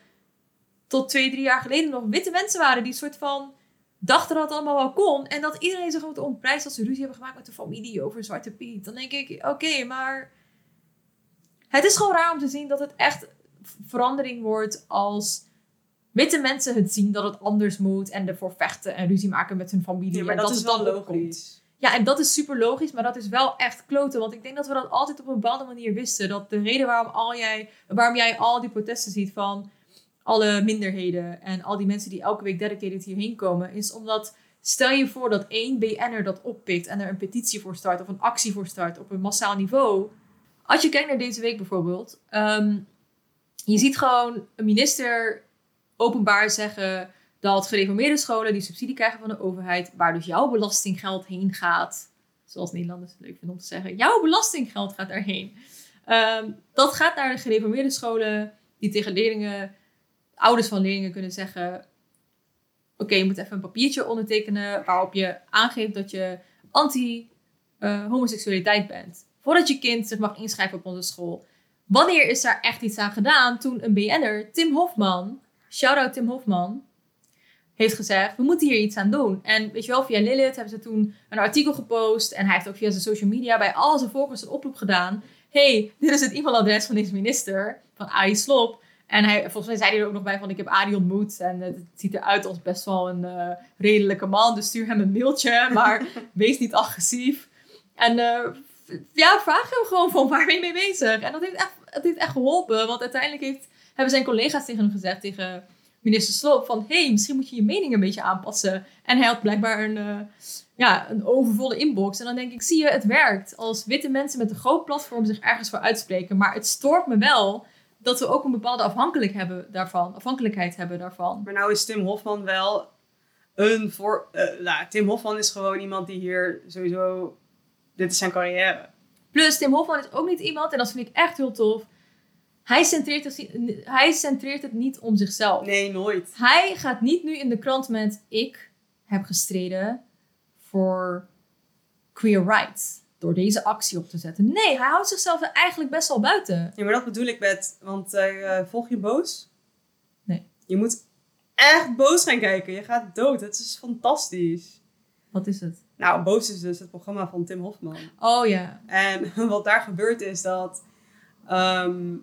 tot twee, drie jaar geleden nog witte mensen waren die soort van dachten dat het allemaal wel kon. En dat iedereen zich gewoon ontprijst als ze ruzie hebben gemaakt met de familie over Zwarte Piet. Dan denk ik, oké, maar het is gewoon raar om te zien dat het echt verandering wordt als witte mensen het zien dat het anders moet en ervoor vechten en ruzie maken met hun familie. Ja, maar en dat, is het dan wel opkomt. logisch. Ja, en dat is super logisch, maar dat is wel echt kloten. Want ik denk dat we dat altijd op een bepaalde manier wisten. Dat de reden waarom, al jij, waarom jij al die protesten ziet van alle minderheden en al die mensen die elke week dedicated hierheen komen, is omdat stel je voor dat één BN'er dat oppikt en er een petitie voor start of een actie voor start op een massaal niveau. Als je kijkt naar deze week bijvoorbeeld, ehm, je ziet gewoon een minister openbaar zeggen dat gereformeerde scholen die subsidie krijgen van de overheid, waar dus jouw belastinggeld heen gaat, zoals Nederlanders het leuk vinden om te zeggen, jouw belastinggeld gaat daarheen. Ehm, dat gaat naar de gereformeerde scholen die tegen leerlingen, ouders van leerlingen kunnen zeggen, oké, je moet even een papiertje ondertekenen waarop je aangeeft dat je anti-homoseksualiteit bent. Voordat je kind zich mag inschrijven op onze school. Wanneer is daar echt iets aan gedaan? Toen een BN'er, Tim Hofman, shout-out Tim Hofman, heeft gezegd, we moeten hier iets aan doen. En weet je wel, via Lilith hebben ze toen een artikel gepost. En hij heeft ook via zijn social media bij al zijn volgers een oproep gedaan. hey, dit is het e-mailadres van deze minister, van AI Slop. En hij, volgens mij zei hij er ook nog bij van, ik heb Adi ontmoet. En het ziet eruit als best wel een eh, redelijke man. Dus stuur hem een mailtje, maar wees niet agressief. En eh, ja, vraag hem gewoon van, waar ben je mee bezig? En dat heeft echt, het heeft echt geholpen. Want uiteindelijk heeft, hebben zijn collega's tegen hem gezegd, tegen minister Sloop, van... hé, hey, misschien moet je je mening een beetje aanpassen. En hij had blijkbaar een, eh, ja, een overvolle inbox. En dan denk ik, zie je, het werkt. Als witte mensen met een groot platform zich ergens voor uitspreken. Maar het stoort me wel dat we ook een bepaalde afhankelijk hebben daarvan, afhankelijkheid hebben daarvan. Maar nou is Tim Hofman wel een voor... nou, Tim Hofman is gewoon iemand die hier sowieso... Dit is zijn carrière. Plus, Tim Hofman is ook niet iemand, en dat vind ik echt heel tof... Hij centreert, het, hij centreert het niet om zichzelf. Nee, nooit. Hij gaat niet nu in de krant met... Ik heb gestreden voor queer rights. Door deze actie op te zetten. Nee, hij houdt zichzelf er eigenlijk best wel buiten. Ja, maar dat bedoel ik met... Want eh, volg je boos? Nee. Je moet echt boos gaan kijken. Je gaat dood. Het is fantastisch. Wat is het? Nou, Boos is dus het programma van Tim Hofman. Oh ja. En wat daar gebeurt is dat... ehm,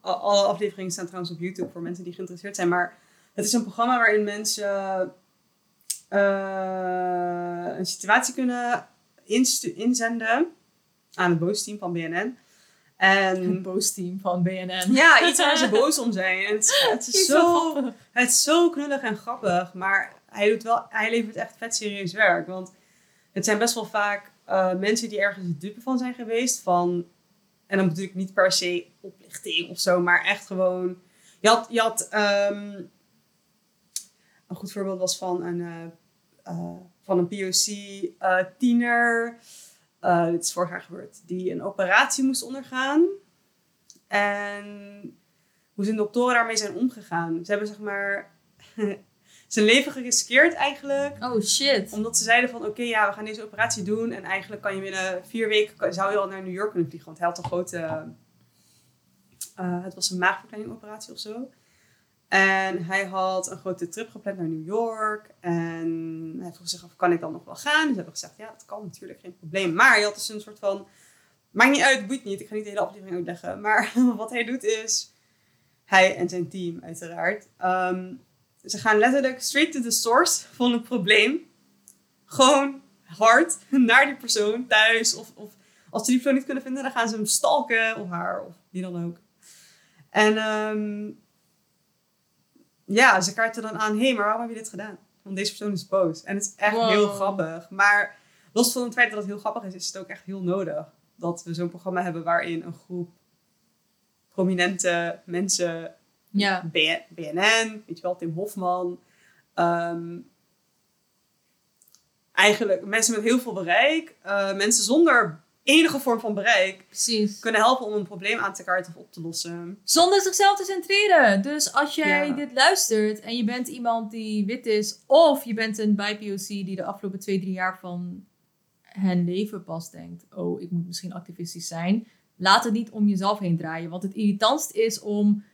alle afleveringen staan trouwens op YouTube voor mensen die geïnteresseerd zijn. Maar het is een programma waarin mensen eh, een situatie kunnen inzenden aan het boosteam van BNN. Het En boos-team van BNN. ja, iets waar ze boos om zijn. En het, is- het is zo het is zo knullig en grappig, maar hij, doet wel, hij levert echt vet serieus werk. Want het zijn best wel vaak eh, mensen die ergens de dupe van zijn geweest. Van, en dan ik niet per se oplichting of zo, maar echt gewoon... Je had, je had ehm, een goed voorbeeld was van een, eh, van een POC-tiener. dit is vorig jaar gebeurd. Die een operatie moest ondergaan. En hoe zijn doktoren daarmee zijn omgegaan. Ze hebben zeg maar zijn leven geriskeerd eigenlijk. Oh shit. Omdat ze zeiden van oké, ja, we gaan deze operatie doen. En eigenlijk kan je binnen vier weken zou je al naar New York kunnen vliegen. Want hij had een grote. eh, het was een maagverkleiningoperatie of zo. En hij had een grote trip gepland naar New York. En hij vroeg zich af, kan ik dan nog wel gaan? Dus ze hebben gezegd, ja, dat kan natuurlijk, geen probleem. Maar je had dus een soort van, maakt niet uit, boeit niet. Ik ga niet de hele aflevering uitleggen. Maar wat hij doet is, hij en zijn team uiteraard. ehm, ze gaan letterlijk straight to the source van het probleem. Gewoon hard naar die persoon thuis. Of, of als ze die persoon niet kunnen vinden, dan gaan ze hem stalken. Of haar, of wie dan ook. En ehm, ja, ze kaarten dan aan. Hé, hey, maar waarom heb je dit gedaan? Want deze persoon is boos. En het is echt Wow. heel grappig. Maar los van het feit dat het heel grappig is, is het ook echt heel nodig. Dat we zo'n programma hebben waarin een groep prominente mensen Ja. BNN, weet je wel, Tim Hofman. ehm, eigenlijk mensen met heel veel bereik, eh, mensen zonder enige vorm van bereik, Precies. kunnen helpen om een probleem aan te kaarten of op te lossen. Zonder zichzelf te centreren. Dus als jij Ja. dit luistert en je bent iemand die wit is, of je bent een BIPOC die de afgelopen twee, drie jaar van hen leven pas denkt: oh, ik moet misschien activistisch zijn. Laat het niet om jezelf heen draaien. Want het irritantst is om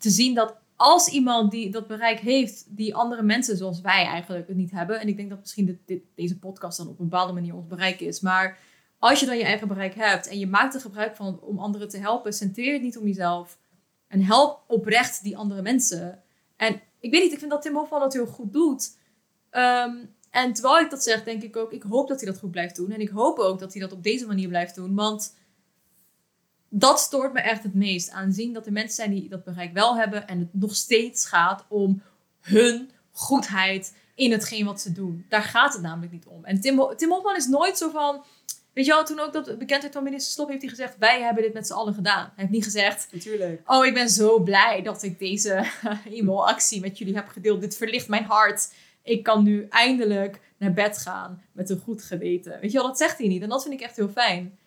te zien dat als iemand die dat bereik heeft, die andere mensen zoals wij eigenlijk het niet hebben. En ik denk dat misschien dit, deze podcast dan op een bepaalde manier ons bereik is. Maar als je dan je eigen bereik hebt en je maakt er gebruik van om anderen te helpen, centreer het niet om jezelf. En help oprecht die andere mensen. En ik weet niet, ik vind dat Tim Hofman dat heel goed doet. Ehm, en terwijl ik dat zeg, denk ik ook, ik hoop dat hij dat goed blijft doen. En ik hoop ook dat hij dat op deze manier blijft doen. Want dat stoort me echt het meest. Aan zien dat er mensen zijn die dat bereik wel hebben. En het nog steeds gaat om hun goedheid in hetgeen wat ze doen. Daar gaat het namelijk niet om. En Tim, Tim Hofman is nooit zo van... Weet je wel, toen ook dat bekendheid van minister Slop heeft hij gezegd... wij hebben dit met z'n allen gedaan. Hij heeft niet gezegd... Natuurlijk. Oh, ik ben zo blij dat ik deze e-mailactie met jullie heb gedeeld. Dit verlicht mijn hart. Ik kan nu eindelijk naar bed gaan met een goed geweten. Weet je wel, dat zegt hij niet. En dat vind ik echt heel fijn.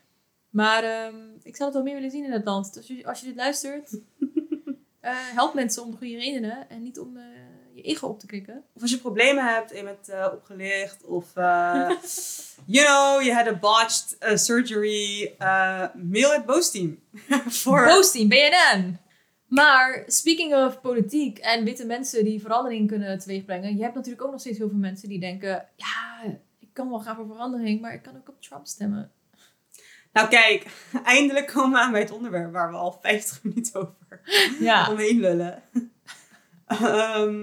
Maar ehm, ik zou het wel meer willen zien in het land. Dus als je, dit luistert, eh, help mensen om de goede redenen. En niet om eh, je ego op te krikken. Of als je problemen hebt en je bent eh, opgelicht of you know, je had a botched surgery, mail het boosteam. Voor Posting, BNN. Maar speaking of politiek en witte mensen die verandering kunnen teweegbrengen. Je hebt natuurlijk ook nog steeds heel veel mensen die denken... Ja, ik kan wel gaan voor verandering, maar ik kan ook op Trump stemmen. Nou kijk, eindelijk komen we aan bij het onderwerp waar we al 50 minuten over Ja. omheen lullen. Ehm,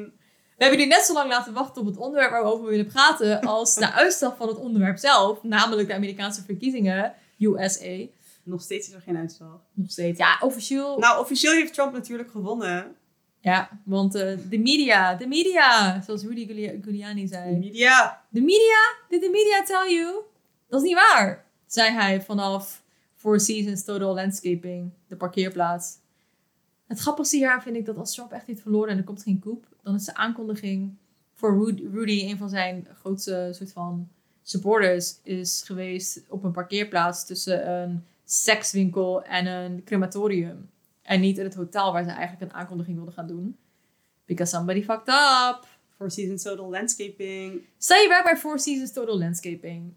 We hebben jullie net zo lang laten wachten op het onderwerp waar we over willen praten... als de uitslag van het onderwerp zelf. Namelijk de Amerikaanse verkiezingen, USA. nog steeds is er geen uitslag. Nog steeds. Ja, officieel. Nou, officieel heeft Trump natuurlijk gewonnen. Ja, want eh, de media, de media, zoals Rudy Giulia- Giuliani De zei. media. The media? Did the media tell you? Dat is niet waar, zei hij vanaf Four Seasons Total Landscaping, de parkeerplaats. Het grappigste hier vind ik dat als Trump echt heeft verloren en er komt geen coup, dan is de aankondiging voor Rudy, Rudy een van zijn grootste soort van supporters, is geweest op een parkeerplaats tussen een sekswinkel en een crematorium. En niet in het hotel waar ze eigenlijk een aankondiging wilden gaan doen. Because somebody fucked up. Four Seasons Total Landscaping. Stel je werkt bij Four Seasons Total Landscaping.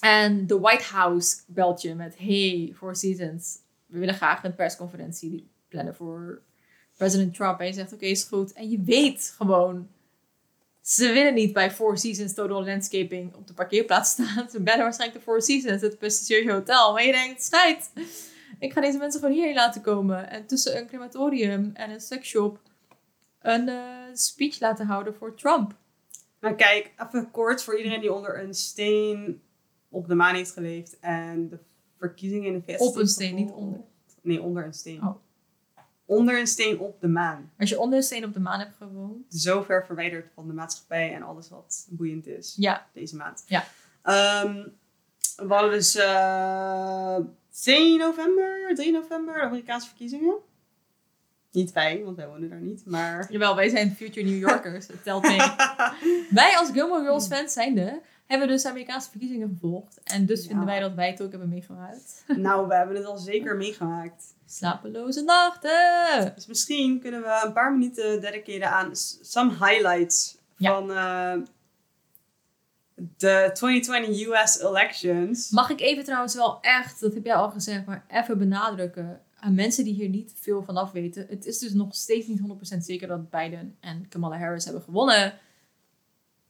En de White House belt je met... Hey, Four Seasons. We willen graag een persconferentie plannen voor president Trump. En je zegt, oké, is goed. En je weet gewoon... Ze willen niet bij Four Seasons Total Landscaping op de parkeerplaats staan. Ze bellen waarschijnlijk de Four Seasons, het prestigieuze hotel. Maar je denkt, schijt. Ik ga deze mensen gewoon hierheen laten komen. En tussen een crematorium en een seksshop een eh, speech laten houden voor Trump. Maar kijk, even kort voor iedereen die onder een steen op de maan heeft geleefd en de verkiezingen in de VS. Op een steen, niet onder. Nee, onder een steen. Oh. Onder een steen op de maan. Als je onder een steen op de maan hebt gewoond. Zo ver verwijderd van de maatschappij en alles wat boeiend is Ja, deze maand. Ja. Ehm, we hadden dus eh 2 november, 3 november, de Amerikaanse verkiezingen. Niet wij, want wij wonen daar niet, maar... jawel, wij zijn future New Yorkers. Het telt mee. wij als Gilmore Girls fans zijnde, hebben dus de Amerikaanse verkiezingen gevolgd. En dus Ja. vinden wij dat wij het ook hebben meegemaakt. nou, we hebben het al zeker meegemaakt. Slapeloze nachten! Dus misschien kunnen we een paar minuten dediceren aan some highlights Ja. van eh, de 2020 US elections. Mag ik even trouwens wel echt, dat heb jij al gezegd, maar even benadrukken aan mensen die hier niet veel van af weten. Het is dus nog steeds niet 100% zeker dat Biden en Kamala Harris hebben gewonnen.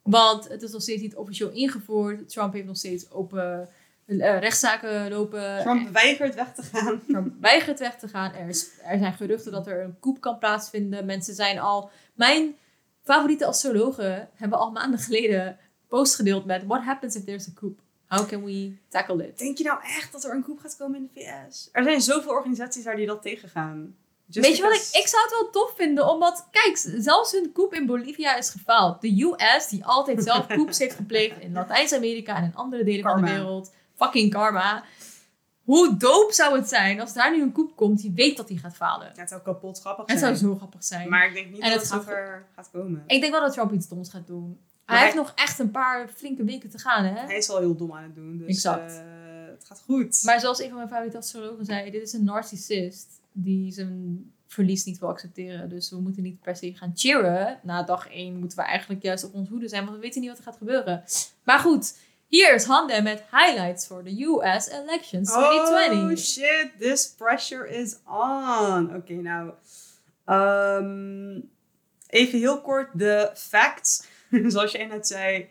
Want het is nog steeds niet officieel ingevoerd. Trump heeft nog steeds open eh, rechtszaken lopen. Trump weigert weg te gaan. Trump weigert weg te gaan. Er, is, er zijn geruchten dat er een coup kan plaatsvinden. Mensen zijn al... Mijn favoriete astrologen hebben al maanden geleden post gedeeld met... What happens if there's a coup? How can we tackle it? Denk je nou echt dat er een coup gaat komen in de VS? Er zijn zoveel organisaties daar die dat tegengaan. Just Weet je wat ik... Ik zou het wel tof vinden, omdat... Kijk, zelfs hun coup in Bolivia is gefaald. De US, die altijd zelf coups heeft gepleegd in Latijns-Amerika en in andere delen van de wereld. Fucking karma. Hoe dope zou het zijn als daar nu een coup komt die weet dat hij gaat falen? Ja, het zou kapot grappig Het zijn. zou zo grappig zijn. Maar ik denk niet En dat het het gaat- zover gaat komen. Ik denk wel dat Trump iets doms gaat doen. Hij hij- heeft nog echt een paar flinke weken te gaan, hè? Hij is al heel dom aan het doen. Dus Exact. eh, het gaat goed. Maar zoals een van mijn favoriete astrologen zei, dit is een narcissist die zijn verlies niet wil accepteren. Dus we moeten niet per se gaan cheeren. Na dag 1 moeten we eigenlijk juist op ons hoede zijn, want we weten niet wat er gaat gebeuren. Maar goed, hier is Hande met highlights voor de US elections 2020. Oh shit, this pressure is on. Oké, nou. ehm, even heel kort de facts. Zoals jij net zei.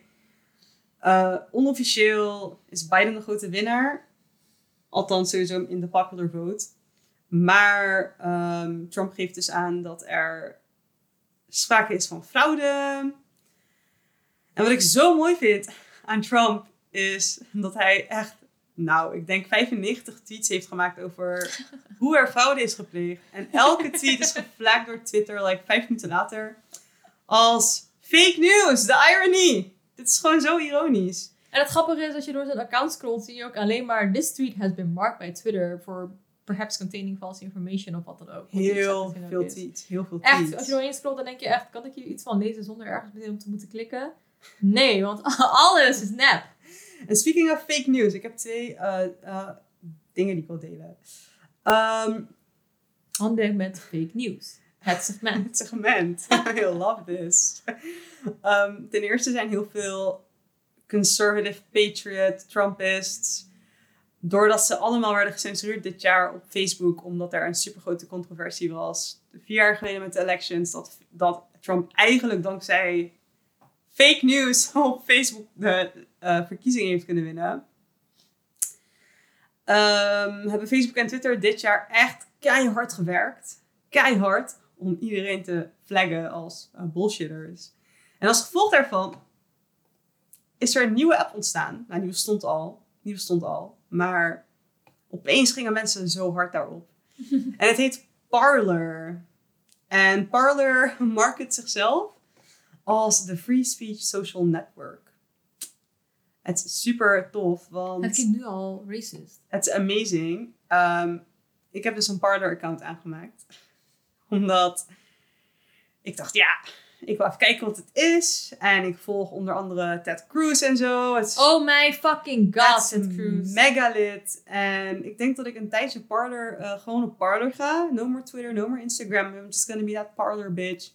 eh, onofficieel is Biden de grote winnaar. Althans, sowieso in de popular vote. Maar ehm, Trump geeft dus aan dat er sprake is van fraude. En wat ik zo mooi vind aan Trump is dat hij echt, nou, ik denk 95 tweets heeft gemaakt over hoe er fraude is gepleegd. En elke tweet is geflagd door Twitter, like vijf minuten later, als fake news, the irony. Dit is gewoon zo ironisch. En het grappige is, als je door zijn account scrolt, zie je ook alleen maar... This tweet has been marked by Twitter for perhaps containing false information of wat dan ook. Heel veel tweets, heel veel tweets. Echt, als je doorheen scrolt, dan denk je echt, kan ik hier iets van lezen zonder ergens meteen op te moeten klikken? Nee, want alles is nep. En speaking of fake news, ik heb twee eh, eh, dingen die ik wil delen. Ehm, Handen met fake news. Het segment. het segment. I love this. Ehm, ten eerste zijn heel veel conservative patriot Trumpists. Doordat ze allemaal werden gecensureerd dit jaar op Facebook, omdat er een supergrote controversie was. Vier jaar geleden met de elections, dat, dat Trump eigenlijk dankzij fake news op Facebook de eh, verkiezingen heeft kunnen winnen. Ehm, hebben Facebook en Twitter dit jaar echt keihard gewerkt. Keihard om iedereen te flaggen als eh, bullshitters. En als gevolg daarvan is er een nieuwe app ontstaan. Nou, die bestond al. Die bestond al. Maar opeens gingen mensen zo hard daarop. en het heet Parler. En Parler market zichzelf als de Free Speech Social Network. Het is super tof, want... Het klinkt nu al racist. Het is amazing. Ehm, ik heb dus een Parler-account aangemaakt. Omdat ik dacht, ja, ik wil even kijken wat het is. En ik volg onder andere Ted Cruz en zo. Het is Oh my fucking god, Ted Cruz. mega lit. En ik denk dat ik een tijdje Parler, eh, gewoon op Parler ga. No more Twitter, no more Instagram. I'm just gonna be that Parler bitch.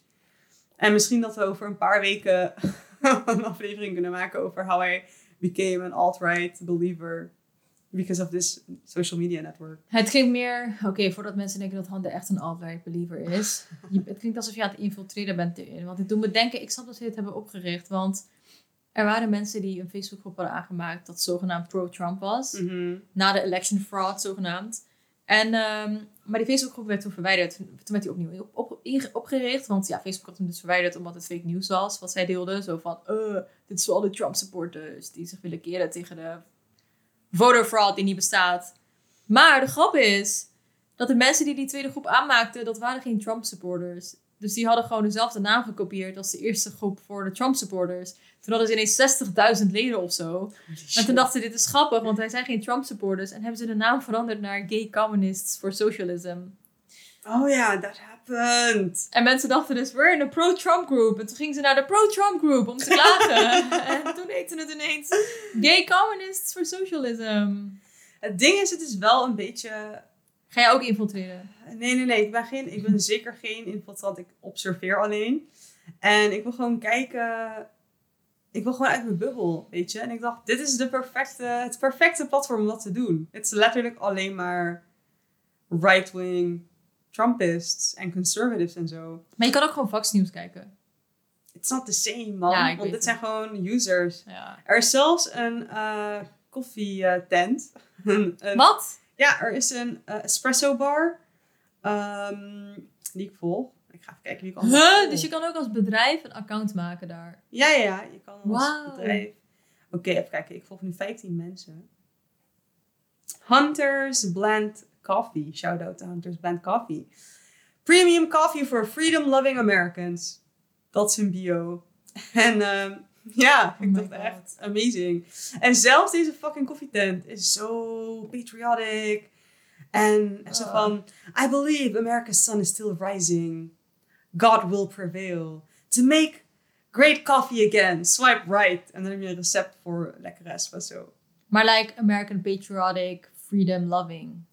En misschien dat we over een paar weken een aflevering kunnen maken over how I became an alt-right believer. Because of this social media network. Het klinkt meer... Oké, voordat mensen denken dat Hande echt een alt-right believer is. Je- het klinkt alsof je aan het infiltreren bent erin. Want dit doet me denken... Ik snap dat ze dit hebben opgericht. Want er waren mensen die een Facebookgroep hadden aangemaakt... dat zogenaamd pro-Trump was. Mhm. Na de election fraud, zogenaamd. En, ehm, maar die Facebookgroep werd toen verwijderd. Toen werd hij opnieuw op, op- opgericht. Want ja, Facebook had hem dus verwijderd omdat het fake nieuws was. Wat zij deelden. Zo van, eh, dit is voor alle Trump supporters die zich willen keren tegen de voter fraud die niet bestaat. Maar de grap is dat de mensen die die tweede groep aanmaakten, dat waren geen Trump supporters. Dus die hadden gewoon dezelfde naam gekopieerd als de eerste groep voor de Trump supporters. Toen hadden ze ineens 60.000 leden of zo. En toen dachten ze, dit is grappig, want wij zijn geen Trump supporters. En hebben ze de naam veranderd naar Gay Communists for Socialism. Oh ja, that happened. En mensen dachten dus, we're in a pro-Trump group. En toen gingen ze naar de pro-Trump group om te klagen. en toen heette het ineens Gay Communists for Socialism. Het ding is, het is wel een beetje... Ga jij ook infiltreren? Nee, nee, nee. Ik ben, geen, ik ben zeker geen infiltrant. Ik observeer alleen. En ik wil gewoon kijken... Ik wil gewoon uit mijn bubbel, weet je. En ik dacht, dit is de perfecte, het perfecte platform om dat te doen. Het is letterlijk alleen maar right-wing Trumpists en conservatives en zo. Maar je kan ook gewoon Fox News kijken. It's not the same, man. Ja, ik Want dit zijn gewoon users. Ja. Er is zelfs een eh koffietent. Een- een- Wat? Ja, er is een eh, espresso bar. ehm, die ik volg. Ik ga even kijken wie ik allemaal Huh? volg. Dus je kan ook als bedrijf een account maken daar. Ja, ja, ja. Je kan als Wauw. bedrijf... Oké, even kijken. Ik volg nu 15 mensen. Hunters Blend Coffee. Shout out to Hunters Blend Coffee. Premium coffee for freedom-loving Americans. Dat is hun bio. En ehm, ja, Oh ik my dacht God. echt amazing. En zelfs deze fucking koffietent is zo patriotic. En zo Ah. van... I believe America's sun is still rising. God will prevail. To make great coffee again. Swipe right. En dan heb je een recept voor lekkere espresso. Maar like American Patriotic, Freedom Loving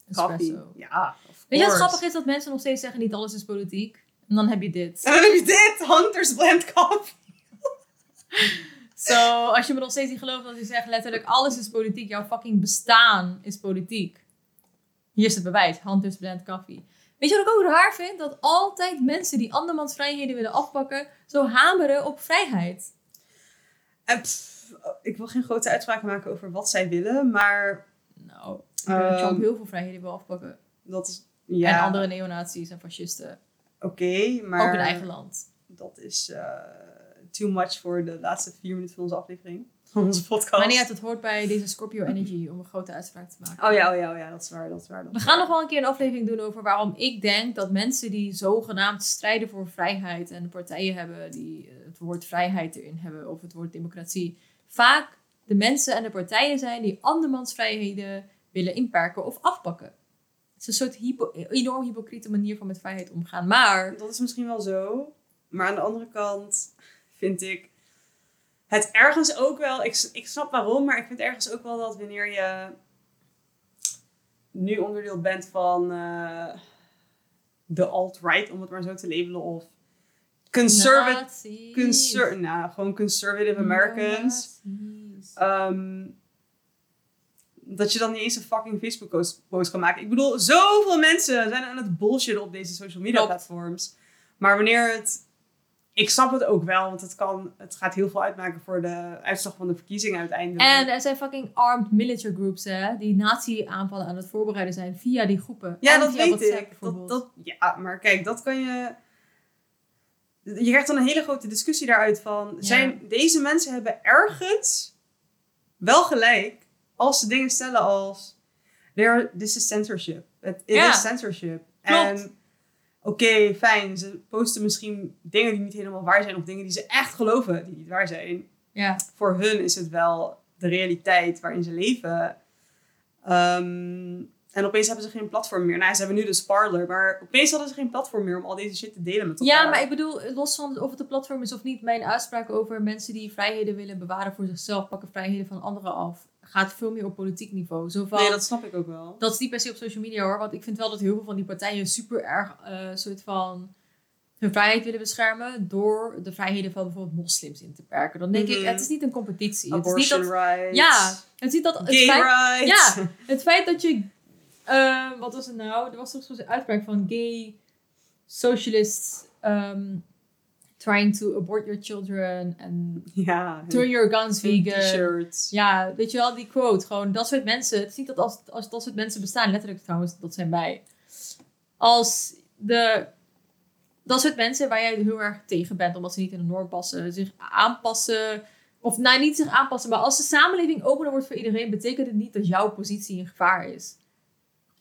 Ja, Weet je wat grappig is? Dat mensen nog steeds zeggen niet alles is politiek. En dan heb je dit. En dan heb je dit. Hunters Blend Coffee. Zo, als je me nog steeds niet gelooft als je zegt letterlijk alles is politiek. Jouw fucking bestaan is politiek. Hier is het bewijs. Hunters Blend Coffee. Weet je wat ik ook raar vind? Dat altijd mensen die andermans vrijheden willen afpakken, zo hameren op vrijheid. En pff, ik wil geen grote uitspraken maken over wat zij willen. Maar ik denk dat Ehm, Trump heel veel vrijheden wil afpakken. dat is... Ja, En andere neonazies en fascisten. oké. maar Ook in eigen land. dat is eh, too much voor de laatste vier minuten van onze aflevering. Van onze podcast. Maar niet uit, het hoort bij deze Scorpio Energy om een grote uitspraak te maken. Oh ja, oh ja, oh ja. Dat is waar, dat is waar. dat We gaan nog wel een keer een aflevering doen over waarom ik denk dat mensen die zogenaamd strijden voor vrijheid en partijen hebben die eh, het woord vrijheid erin hebben of het woord democratie, vaak de mensen en de partijen zijn die andermans vrijheden willen inperken of afpakken. Het is een soort hypo enorm hypocriete manier van met vrijheid omgaan. Maar Dat is misschien wel zo. Maar aan de andere kant vind ik het ergens ook wel. Ik, ik snap waarom, maar ik vind ergens ook wel dat wanneer je nu onderdeel bent van eh, de alt-right, om het maar zo te labelen, of conservative. Conser nou, gewoon conservative Americans. Dat je dan niet eens een fucking Facebook post, post kan maken. Ik bedoel, zoveel mensen zijn aan het bullshit op deze social media platforms. Maar wanneer het. Ik snap het ook wel, want het, kan, het gaat heel veel uitmaken voor de uitslag van de verkiezingen uiteindelijk. En er zijn fucking armed military groups, hè, die nazi-aanvallen aan het voorbereiden zijn via die groepen. ja, En dat weet WhatsApp ik. Dat, bijvoorbeeld. dat, ja, maar kijk, dat kan je. Je krijgt dan een hele grote discussie daaruit van. Zijn, deze mensen hebben ergens wel gelijk als ze dingen stellen als. There, this is censorship. It, it Ja. is censorship. Klopt. En oké, fijn. Ze posten misschien dingen die niet helemaal waar zijn. Of dingen die ze echt geloven die niet waar zijn. Ja. Voor hun is het wel de realiteit waarin ze leven. Ehm, en opeens hebben ze geen platform meer. Nou, ze hebben nu dus Parler. Maar opeens hadden ze geen platform meer om al deze shit te delen met elkaar. ja, maar ik bedoel, los van of het een platform is of niet, mijn uitspraak over mensen die vrijheden willen bewaren voor zichzelf, pakken vrijheden van anderen af, gaat veel meer op politiek niveau. Zo van, Nee, dat snap ik ook wel. Dat is niet per se op social media hoor. Want ik vind wel dat heel veel van die partijen super erg eh soort van hun vrijheid willen beschermen. Door de vrijheden van bijvoorbeeld moslims in te perken. Dan denk ik, Mhm. het is niet een competitie. Het is niet Abortion dat, rights. ja, het is niet dat het Gay feit, rights. Ja. het feit dat je. eh, wat was het nou? Er was toch zo'n uitspraak van gay socialists. ehm, trying to abort your children and Ja. turn your guns vegan. T-shirts. Ja, weet je wel, die quote. Gewoon dat soort mensen. Het is niet dat als, als dat soort mensen bestaan, letterlijk trouwens, dat zijn wij. Als de, dat soort mensen waar jij heel erg tegen bent, omdat ze niet in de norm passen, zich aanpassen. Of nou, niet zich aanpassen, maar als de samenleving opener wordt voor iedereen, betekent het niet dat jouw positie in gevaar is.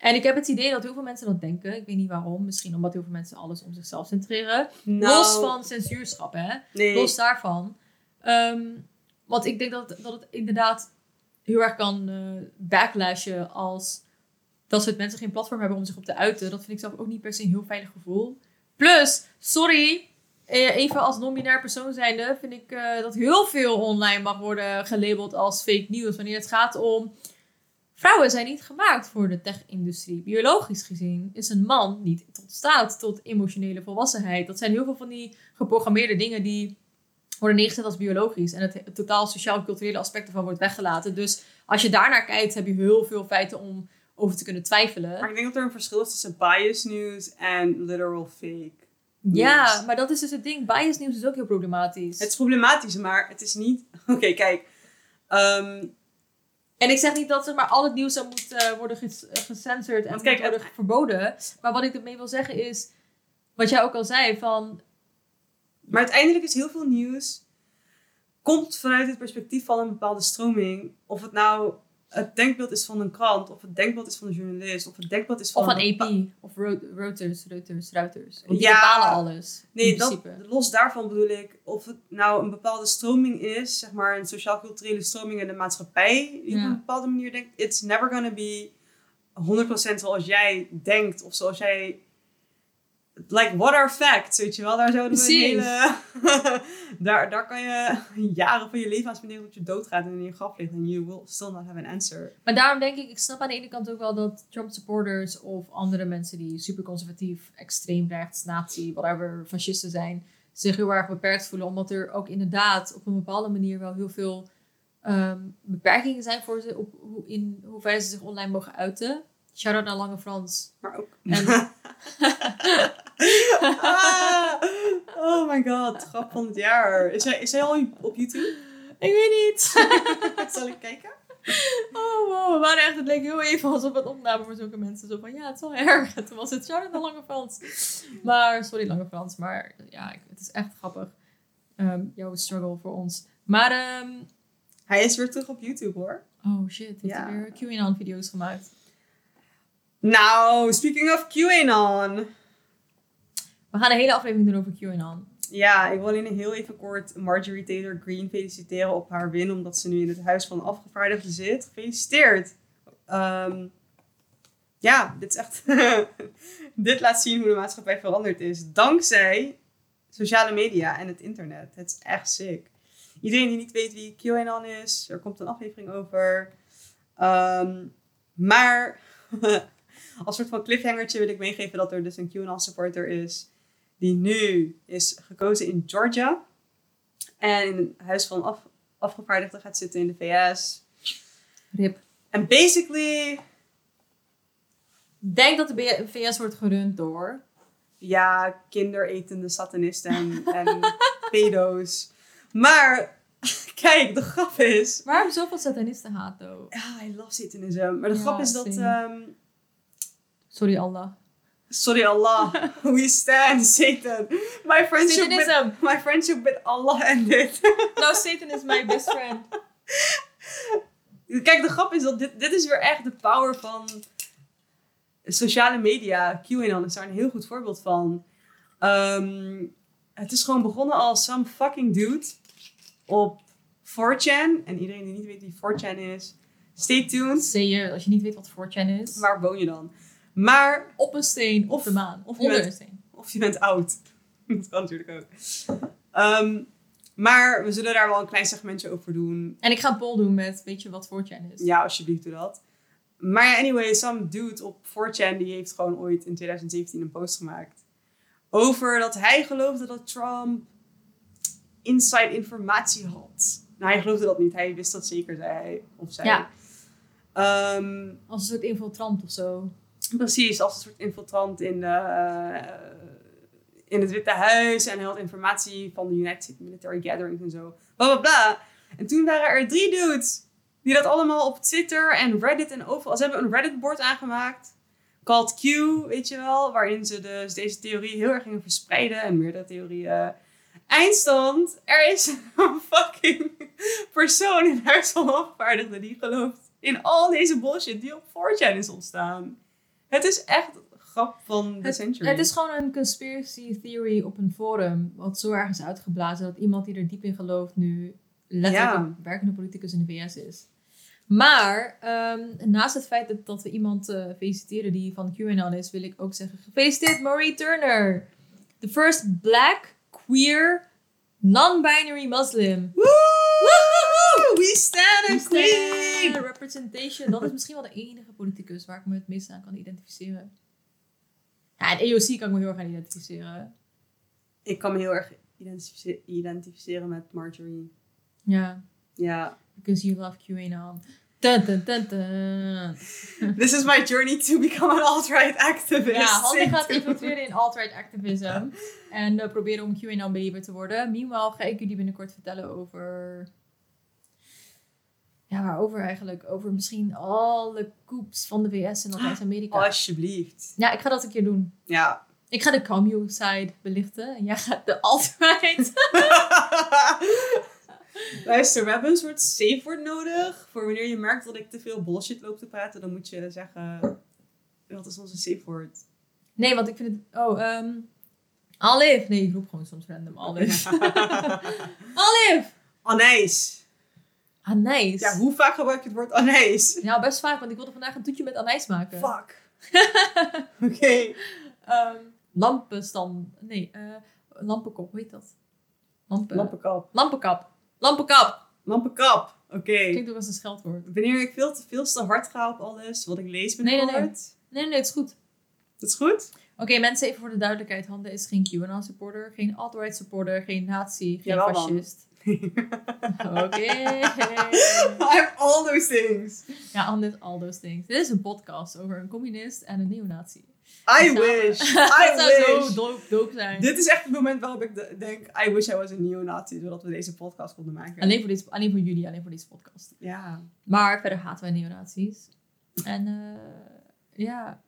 En ik heb het idee dat heel veel mensen dat denken. Ik weet niet waarom. Misschien omdat heel veel mensen alles om zichzelf centreren. Nou, Los van censuurschap, hè. Nee. Los daarvan. Ehm, want ik denk dat, het- dat het inderdaad heel erg kan eh backlashen als dat soort mensen geen platform hebben om zich op te uiten. Dat vind ik zelf ook niet per se een heel veilig gevoel. Plus, sorry, eh, even als non-binair persoon zijnde, vind ik eh, dat heel veel online mag worden gelabeld als fake news. Wanneer het gaat om. Vrouwen zijn niet gemaakt voor de tech-industrie. Biologisch gezien is een man niet tot staat tot emotionele volwassenheid. Dat zijn heel veel van die geprogrammeerde dingen die worden neergezet als biologisch. En het, het totaal sociaal-culturele aspect ervan wordt weggelaten. Dus als je daarnaar kijkt, heb je heel veel feiten om over te kunnen twijfelen. Maar ik denk dat er een verschil is tussen bias news en literal fake. Ja, news. maar dat is dus het ding. Bias nieuws is ook heel problematisch. Het is problematisch, maar het is niet... Oké, kijk. Ehm, En ik zeg niet dat zeg maar, al het nieuws zou moet eh, worden eh, gecensored en kijk, worden verboden. Maar wat ik ermee wil zeggen is, wat jij ook al zei, van maar uiteindelijk is heel veel nieuws... komt vanuit het perspectief van een bepaalde stroming. Of het nou het denkbeeld is van een krant, of het denkbeeld is van een journalist, of het denkbeeld is van... of van een AP of Reuters, Reuters, Reuters. Want die Ja. bepalen alles. Nee, in dat, los daarvan bedoel ik, of het nou een bepaalde stroming is, zeg maar een sociaal-culturele stroming in de maatschappij, die op een bepaalde manier denkt, it's never gonna be 100% zoals jij denkt, of zoals jij, like, what are facts, weet je wel, daar zouden we een hele, daar, daar kan je jaren van je leven aan spenderen tot je doodgaat en in je graf ligt en you will still not have an answer. Maar daarom denk ik, ik snap aan de ene kant ook wel dat Trump supporters of andere mensen die super conservatief, extreem rechts, nazi, whatever, fascisten zijn, zich heel erg beperkt voelen. Omdat er ook inderdaad op een bepaalde manier wel heel veel ehm, beperkingen zijn voor ze op hoe, in hoeverre ze zich online mogen uiten. Shout-out naar Lange Frans. Maar ook... En Ah, oh my god, grap van het jaar. Is hij, is hij al op YouTube? ik weet niet. Zal ik kijken? Oh wow, we waren echt, het leek heel even alsof het opname voor zulke mensen. Zo van, ja, het is wel erg. En toen was het naar Lange Frans. Maar, sorry Lange Frans, maar ja, het is echt grappig. Ehm, jouw struggle voor ons. Maar, ehm, Hij is weer terug op YouTube hoor. oh shit, heeft Ja. hij weer QAnon-video's gemaakt. Nou, speaking of QAnon. We gaan een hele aflevering doen over QAnon. Ja, ik wil alleen heel even kort Marjorie Taylor Greene feliciteren op haar win. Omdat ze nu in het Huis van Afgevaardigden zit. Gefeliciteerd. Ehm, ja, dit is echt... dit laat zien hoe de maatschappij veranderd is. Dankzij sociale media en het internet. Het is echt sick. Iedereen die niet weet wie QAnon is, er komt een aflevering over. Ehm, maar als soort van cliffhangertje wil ik meegeven dat er dus een QAnon supporter is. Die nu is gekozen in Georgia. En in het huis van af, afgevaardigden gaat zitten in de VS. Rip. En basically, Denk dat de VS wordt gerund door. ja, kinderetende satanisten en, en pedo's. Maar, kijk, de grap is... Waarom zoveel satanisten haat, though? Ja, I love satanism. Maar de Ja, grap is dat... ehm, Sorry Allah. Sorry Allah, we stand Satan. My friendship, with, my friendship with Allah ended. No, Satan is my best friend. Kijk, de grap is dat dit, dit is weer echt de power van sociale media. QAnon is daar een heel goed voorbeeld van. Ehm, het is gewoon begonnen als some fucking dude op 4chan. En iedereen die niet weet wie 4chan is, stay tuned. Je, als je niet weet wat 4chan is. Waar woon je dan? Maar, op een steen, Of- de maan. of onder bent- een steen. of je bent oud. Dat kan natuurlijk ook. Ehm, maar we zullen daar wel een klein segmentje over doen. En ik ga poll doen met, weet je wat 4chan is? Ja, alsjeblieft doe dat. Maar ja, anyway, some dude op 4chan die heeft gewoon ooit in 2017 een post gemaakt. Over dat hij geloofde dat Trump inside informatie had. Nou, hij geloofde dat niet. Hij wist dat zeker, zei hij. Of zij. Ja. Ehm, Als een soort infiltrant of zo. Precies, als een soort infiltrant in de, eh, in het Witte Huis en had informatie van de United Military Gatherings en zo. Bla bla bla. En toen waren er drie dudes die dat allemaal op Twitter en Reddit en overal. Ze hebben een Reddit-board aangemaakt. Called Q, weet je wel. Waarin ze dus deze theorie heel erg gingen verspreiden en meerdere theorieën. Eindstand, er is een fucking persoon in huis van afvaardigden die gelooft in al deze bullshit die op 4chan is ontstaan. Het is echt grap van de century. het is gewoon een conspiracy theory op een forum. Wat zo erg is uitgeblazen dat iemand die er diep in gelooft nu letterlijk Ja. een werkende politicus in de VS is. Maar ehm, naast het feit dat, dat we iemand eh, feliciteren die van QAnon is, wil ik ook zeggen: gefeliciteerd Marie Turner. The first black, queer, non-binary Muslim. We stand a queen! representation. Dat is misschien wel de enige politicus waar ik me het meest aan kan identificeren. Ja, en AOC kan ik me heel erg aan identificeren. Ik kan me heel erg identifice- identificeren met Marjorie. Ja, Ja. because you love QAnon. Dun, dun, dun, dun. This is my journey to become an alt-right activist. Ja, Hanne gaat infiltreren in alt-right activism. En eh, proberen om QAnon believer te worden. Meanwhile ga ik jullie binnenkort vertellen over... Ja, waarover eigenlijk? Over misschien alle coups van de VS en Latijns-Amerika. Alsjeblieft. Ja, ik ga dat een keer doen. Ja. Ik ga de commune side belichten. En jij gaat de alt-right. Luister, we hebben een soort safe word nodig. Voor wanneer je merkt dat ik te veel bullshit loop te praten, dan moet je zeggen... Wat is onze safe word? Nee, want ik vind het... Oh, ehm... Olive. Nee, ik roep gewoon soms random Olive. Olive! Anijs. Anijs. Ja, hoe vaak gebruik je het woord anijs? Ja, best vaak, want ik wilde vandaag een toetje met anijs maken. Fuck. Oké. Ehm, lampenstand. Nee, eh lampenkop, hoe heet dat? Lampen... Lampenkap. Lampenkap. Lampenkap. Lampenkap. Oké. Klinkt ook als een scheldwoord. Wanneer ik veel te, veel te hard ga op alles wat ik lees Nee, nee, nee. Nee, nee, nee, het is goed. Dat is goed? Oké, mensen, even voor de duidelijkheid. Hande is geen QAnon supporter, geen alt-right supporter, geen nazi, geen Jawel fascist. Oké. I'm all those things. Ja, Hande is all those things. Dit is een podcast over een communist en een neonazi. I wish. Dat I zou wish. zo dope, dope zijn. Dit is echt het moment waarop ik de- denk, I wish I was a neonazi, zodat we deze podcast konden maken. Alleen voor, deze, alleen voor jullie, alleen voor deze podcast. Ja. Maar verder haten wij neonazies. En eh ja.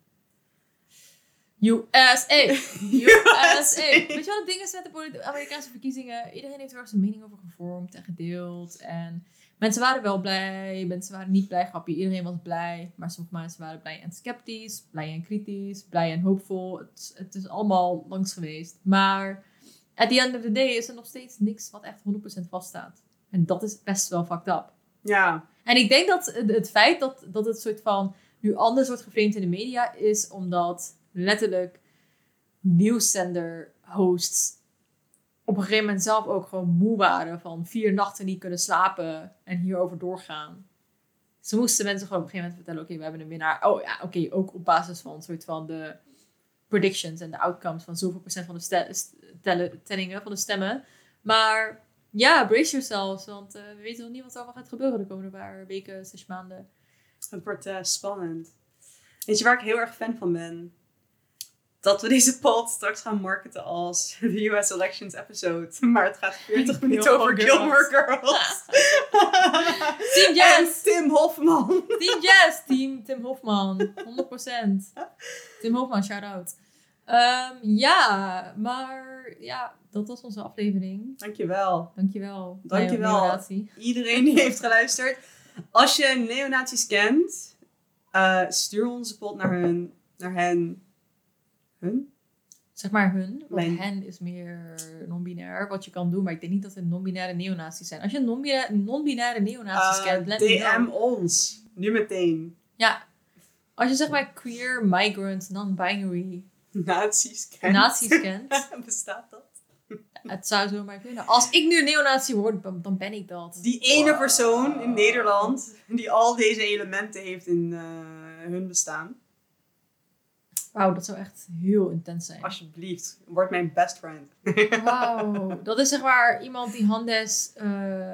USA! USA! Weet je wat het ding is met de Amerikaanse verkiezingen? Iedereen heeft er wel zijn mening over gevormd en gedeeld. En mensen waren wel blij, mensen waren niet blij, grapje. Iedereen was blij. Maar sommige mensen waren blij en sceptisch, blij en kritisch, blij en hoopvol. Het, het is allemaal langs geweest. Maar at the end of the day is er nog steeds niks wat echt 100% vaststaat. En dat is best wel fucked up. Ja. En ik denk dat het, het feit dat, dat het soort van nu anders wordt geframed in de media is omdat letterlijk nieuwszender-hosts op een gegeven moment zelf ook gewoon moe waren van vier nachten niet kunnen slapen en hierover doorgaan. Ze moesten mensen gewoon op een gegeven moment vertellen, oké, we hebben een winnaar. Oh ja, oké, ook op basis van soort van de predictions en de outcomes van zoveel procent van de tellen- tellingen van de stemmen. Maar ja, brace yourselves, want eh, we weten nog niet wat er allemaal gaat gebeuren de komende paar weken, zes maanden. Het wordt eh, spannend. Weet je waar ik heel erg fan van ben? Dat we deze pod straks gaan marketen als de US Elections episode. Maar het gaat 40 minuten over Gilmore Gilmore Girls. Team Jazz! En Tim Hofman. Team Jazz! Team Tim Hofman, 100%. Tim Hofman, shout-out. Ehm, ja, maar ja, dat was onze aflevering. Dankjewel. Dankjewel. Dankjewel. Neonatie. Iedereen die heeft geluisterd. Als je neonazies kent, eh, stuur onze pod naar hun. Naar hen. Hun? Zeg maar hun, want Mijn- hen is meer non-binair, wat je kan doen. Maar ik denk niet dat het non-binaire neonazies zijn. Als je non-binaire, non-binaire neonazies Eh, kent, let DM ons. Nu meteen. Ja, als je zeg maar queer, migrant, non-binary Nazi's kent. nazi's kent, Bestaat dat? het zou zomaar kunnen. Als ik nu een neonazi word, dan dan ben ik dat. Die ene persoon in Nederland die al deze elementen heeft in eh, hun bestaan. Wauw, dat zou echt heel intens zijn. Alsjeblieft, word mijn best friend. Wauw, dat is zeg maar iemand die Handes eh,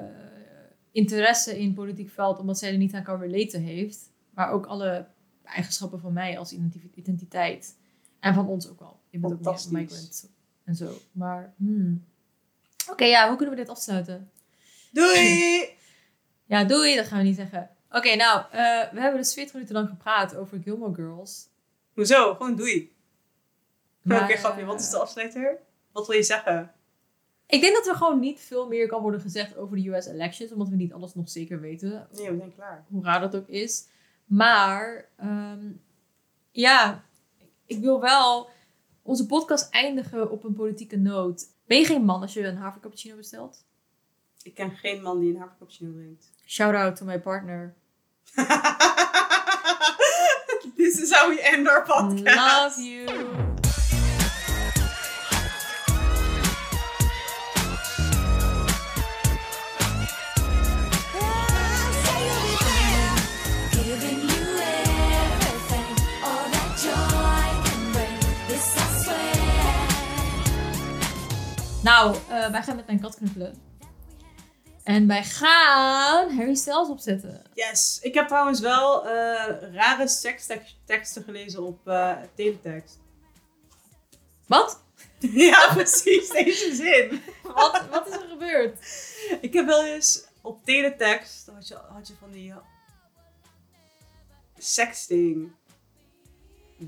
interesse in politiek veld, omdat zij er niet aan kan relaten heeft. Maar ook alle eigenschappen van mij als identiteit. En van ons ook wel. Je bent ook Fantastisch. migrant en zo. Maar, hmm. Oké, ja, hoe kunnen we dit afsluiten? Doei! Ja, doei, dat gaan we niet zeggen. Oké, nou, eh, we hebben dus 40 minuten lang gepraat over Gilmore Girls. Hoezo? Gewoon doei. Oké, grapje. Wat is de afsluiter? Wat wil je zeggen? Ik denk dat er gewoon niet veel meer kan worden gezegd over de US elections, omdat we niet alles nog zeker weten. Nee, we zijn klaar. Hoe raar dat ook is. Maar, ehm, ja, ik wil wel onze podcast eindigen op een politieke noot. Ben je geen man als je een havercappuccino bestelt? Ik ken geen man die een havercappuccino drinkt. Shout out to my partner. This is how we end our podcast. Love you. Giving you everything, all that joy can bring. This I swear. Nou, eh, wij gaan met mijn kat knuffelen. En wij gaan Harry Styles opzetten. Yes. Ik heb trouwens wel eh, rare seksteksten gelezen op eh teletext. Wat? ja, precies. Deze zin. Wat, wat is er gebeurd? Ik heb wel eens op teletext, had je, had je van die eh, sexting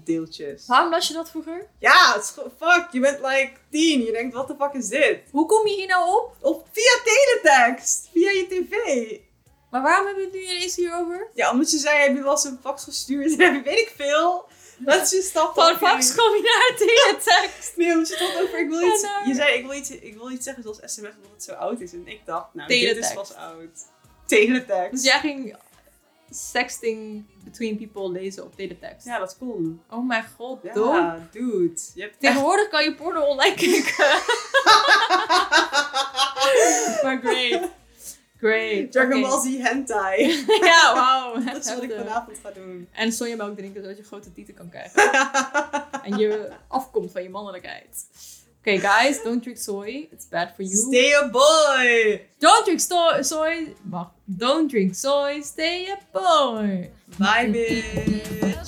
deeltjes. Waarom las je dat vroeger? Ja, het is gewoon- fuck, je bent like tien. Je denkt, wat de fuck is dit? Hoe kom je hier nou op? Op, via teletext, via je tv. Maar waarom hebben we het nu ineens hierover? Ja, omdat je zei, heb je wel eens een fax gestuurd? En weet ik veel. Dat is je stap. Van fax kom je naar teletext. Nee, omdat je het had over, ik wil Ja, iets, nou. je zei, ik wil, iets, ik wil iets zeggen zoals sms, omdat het zo oud is. En ik dacht, nou, dit is Teletext. pas oud. Teletext. Dus jij ging sexting between people lezen op teletext. Ja, dat kon. Oh mijn god, Ja, dope. dude. Je hebt echt... Tegenwoordig kan je porno online kijken. maar great. Great. Dragon Oké. Ball Z hentai. ja, wauw. Dat is wat ik vanavond ga doen. En sojamelk drinken zodat je grote tieten kan krijgen. en je afkomt van je mannelijkheid. Okay, guys, don't drink soy. It's bad for you. Stay a boy. Don't drink sto- soy. Don't drink soy. Stay a boy. Bye, bitch.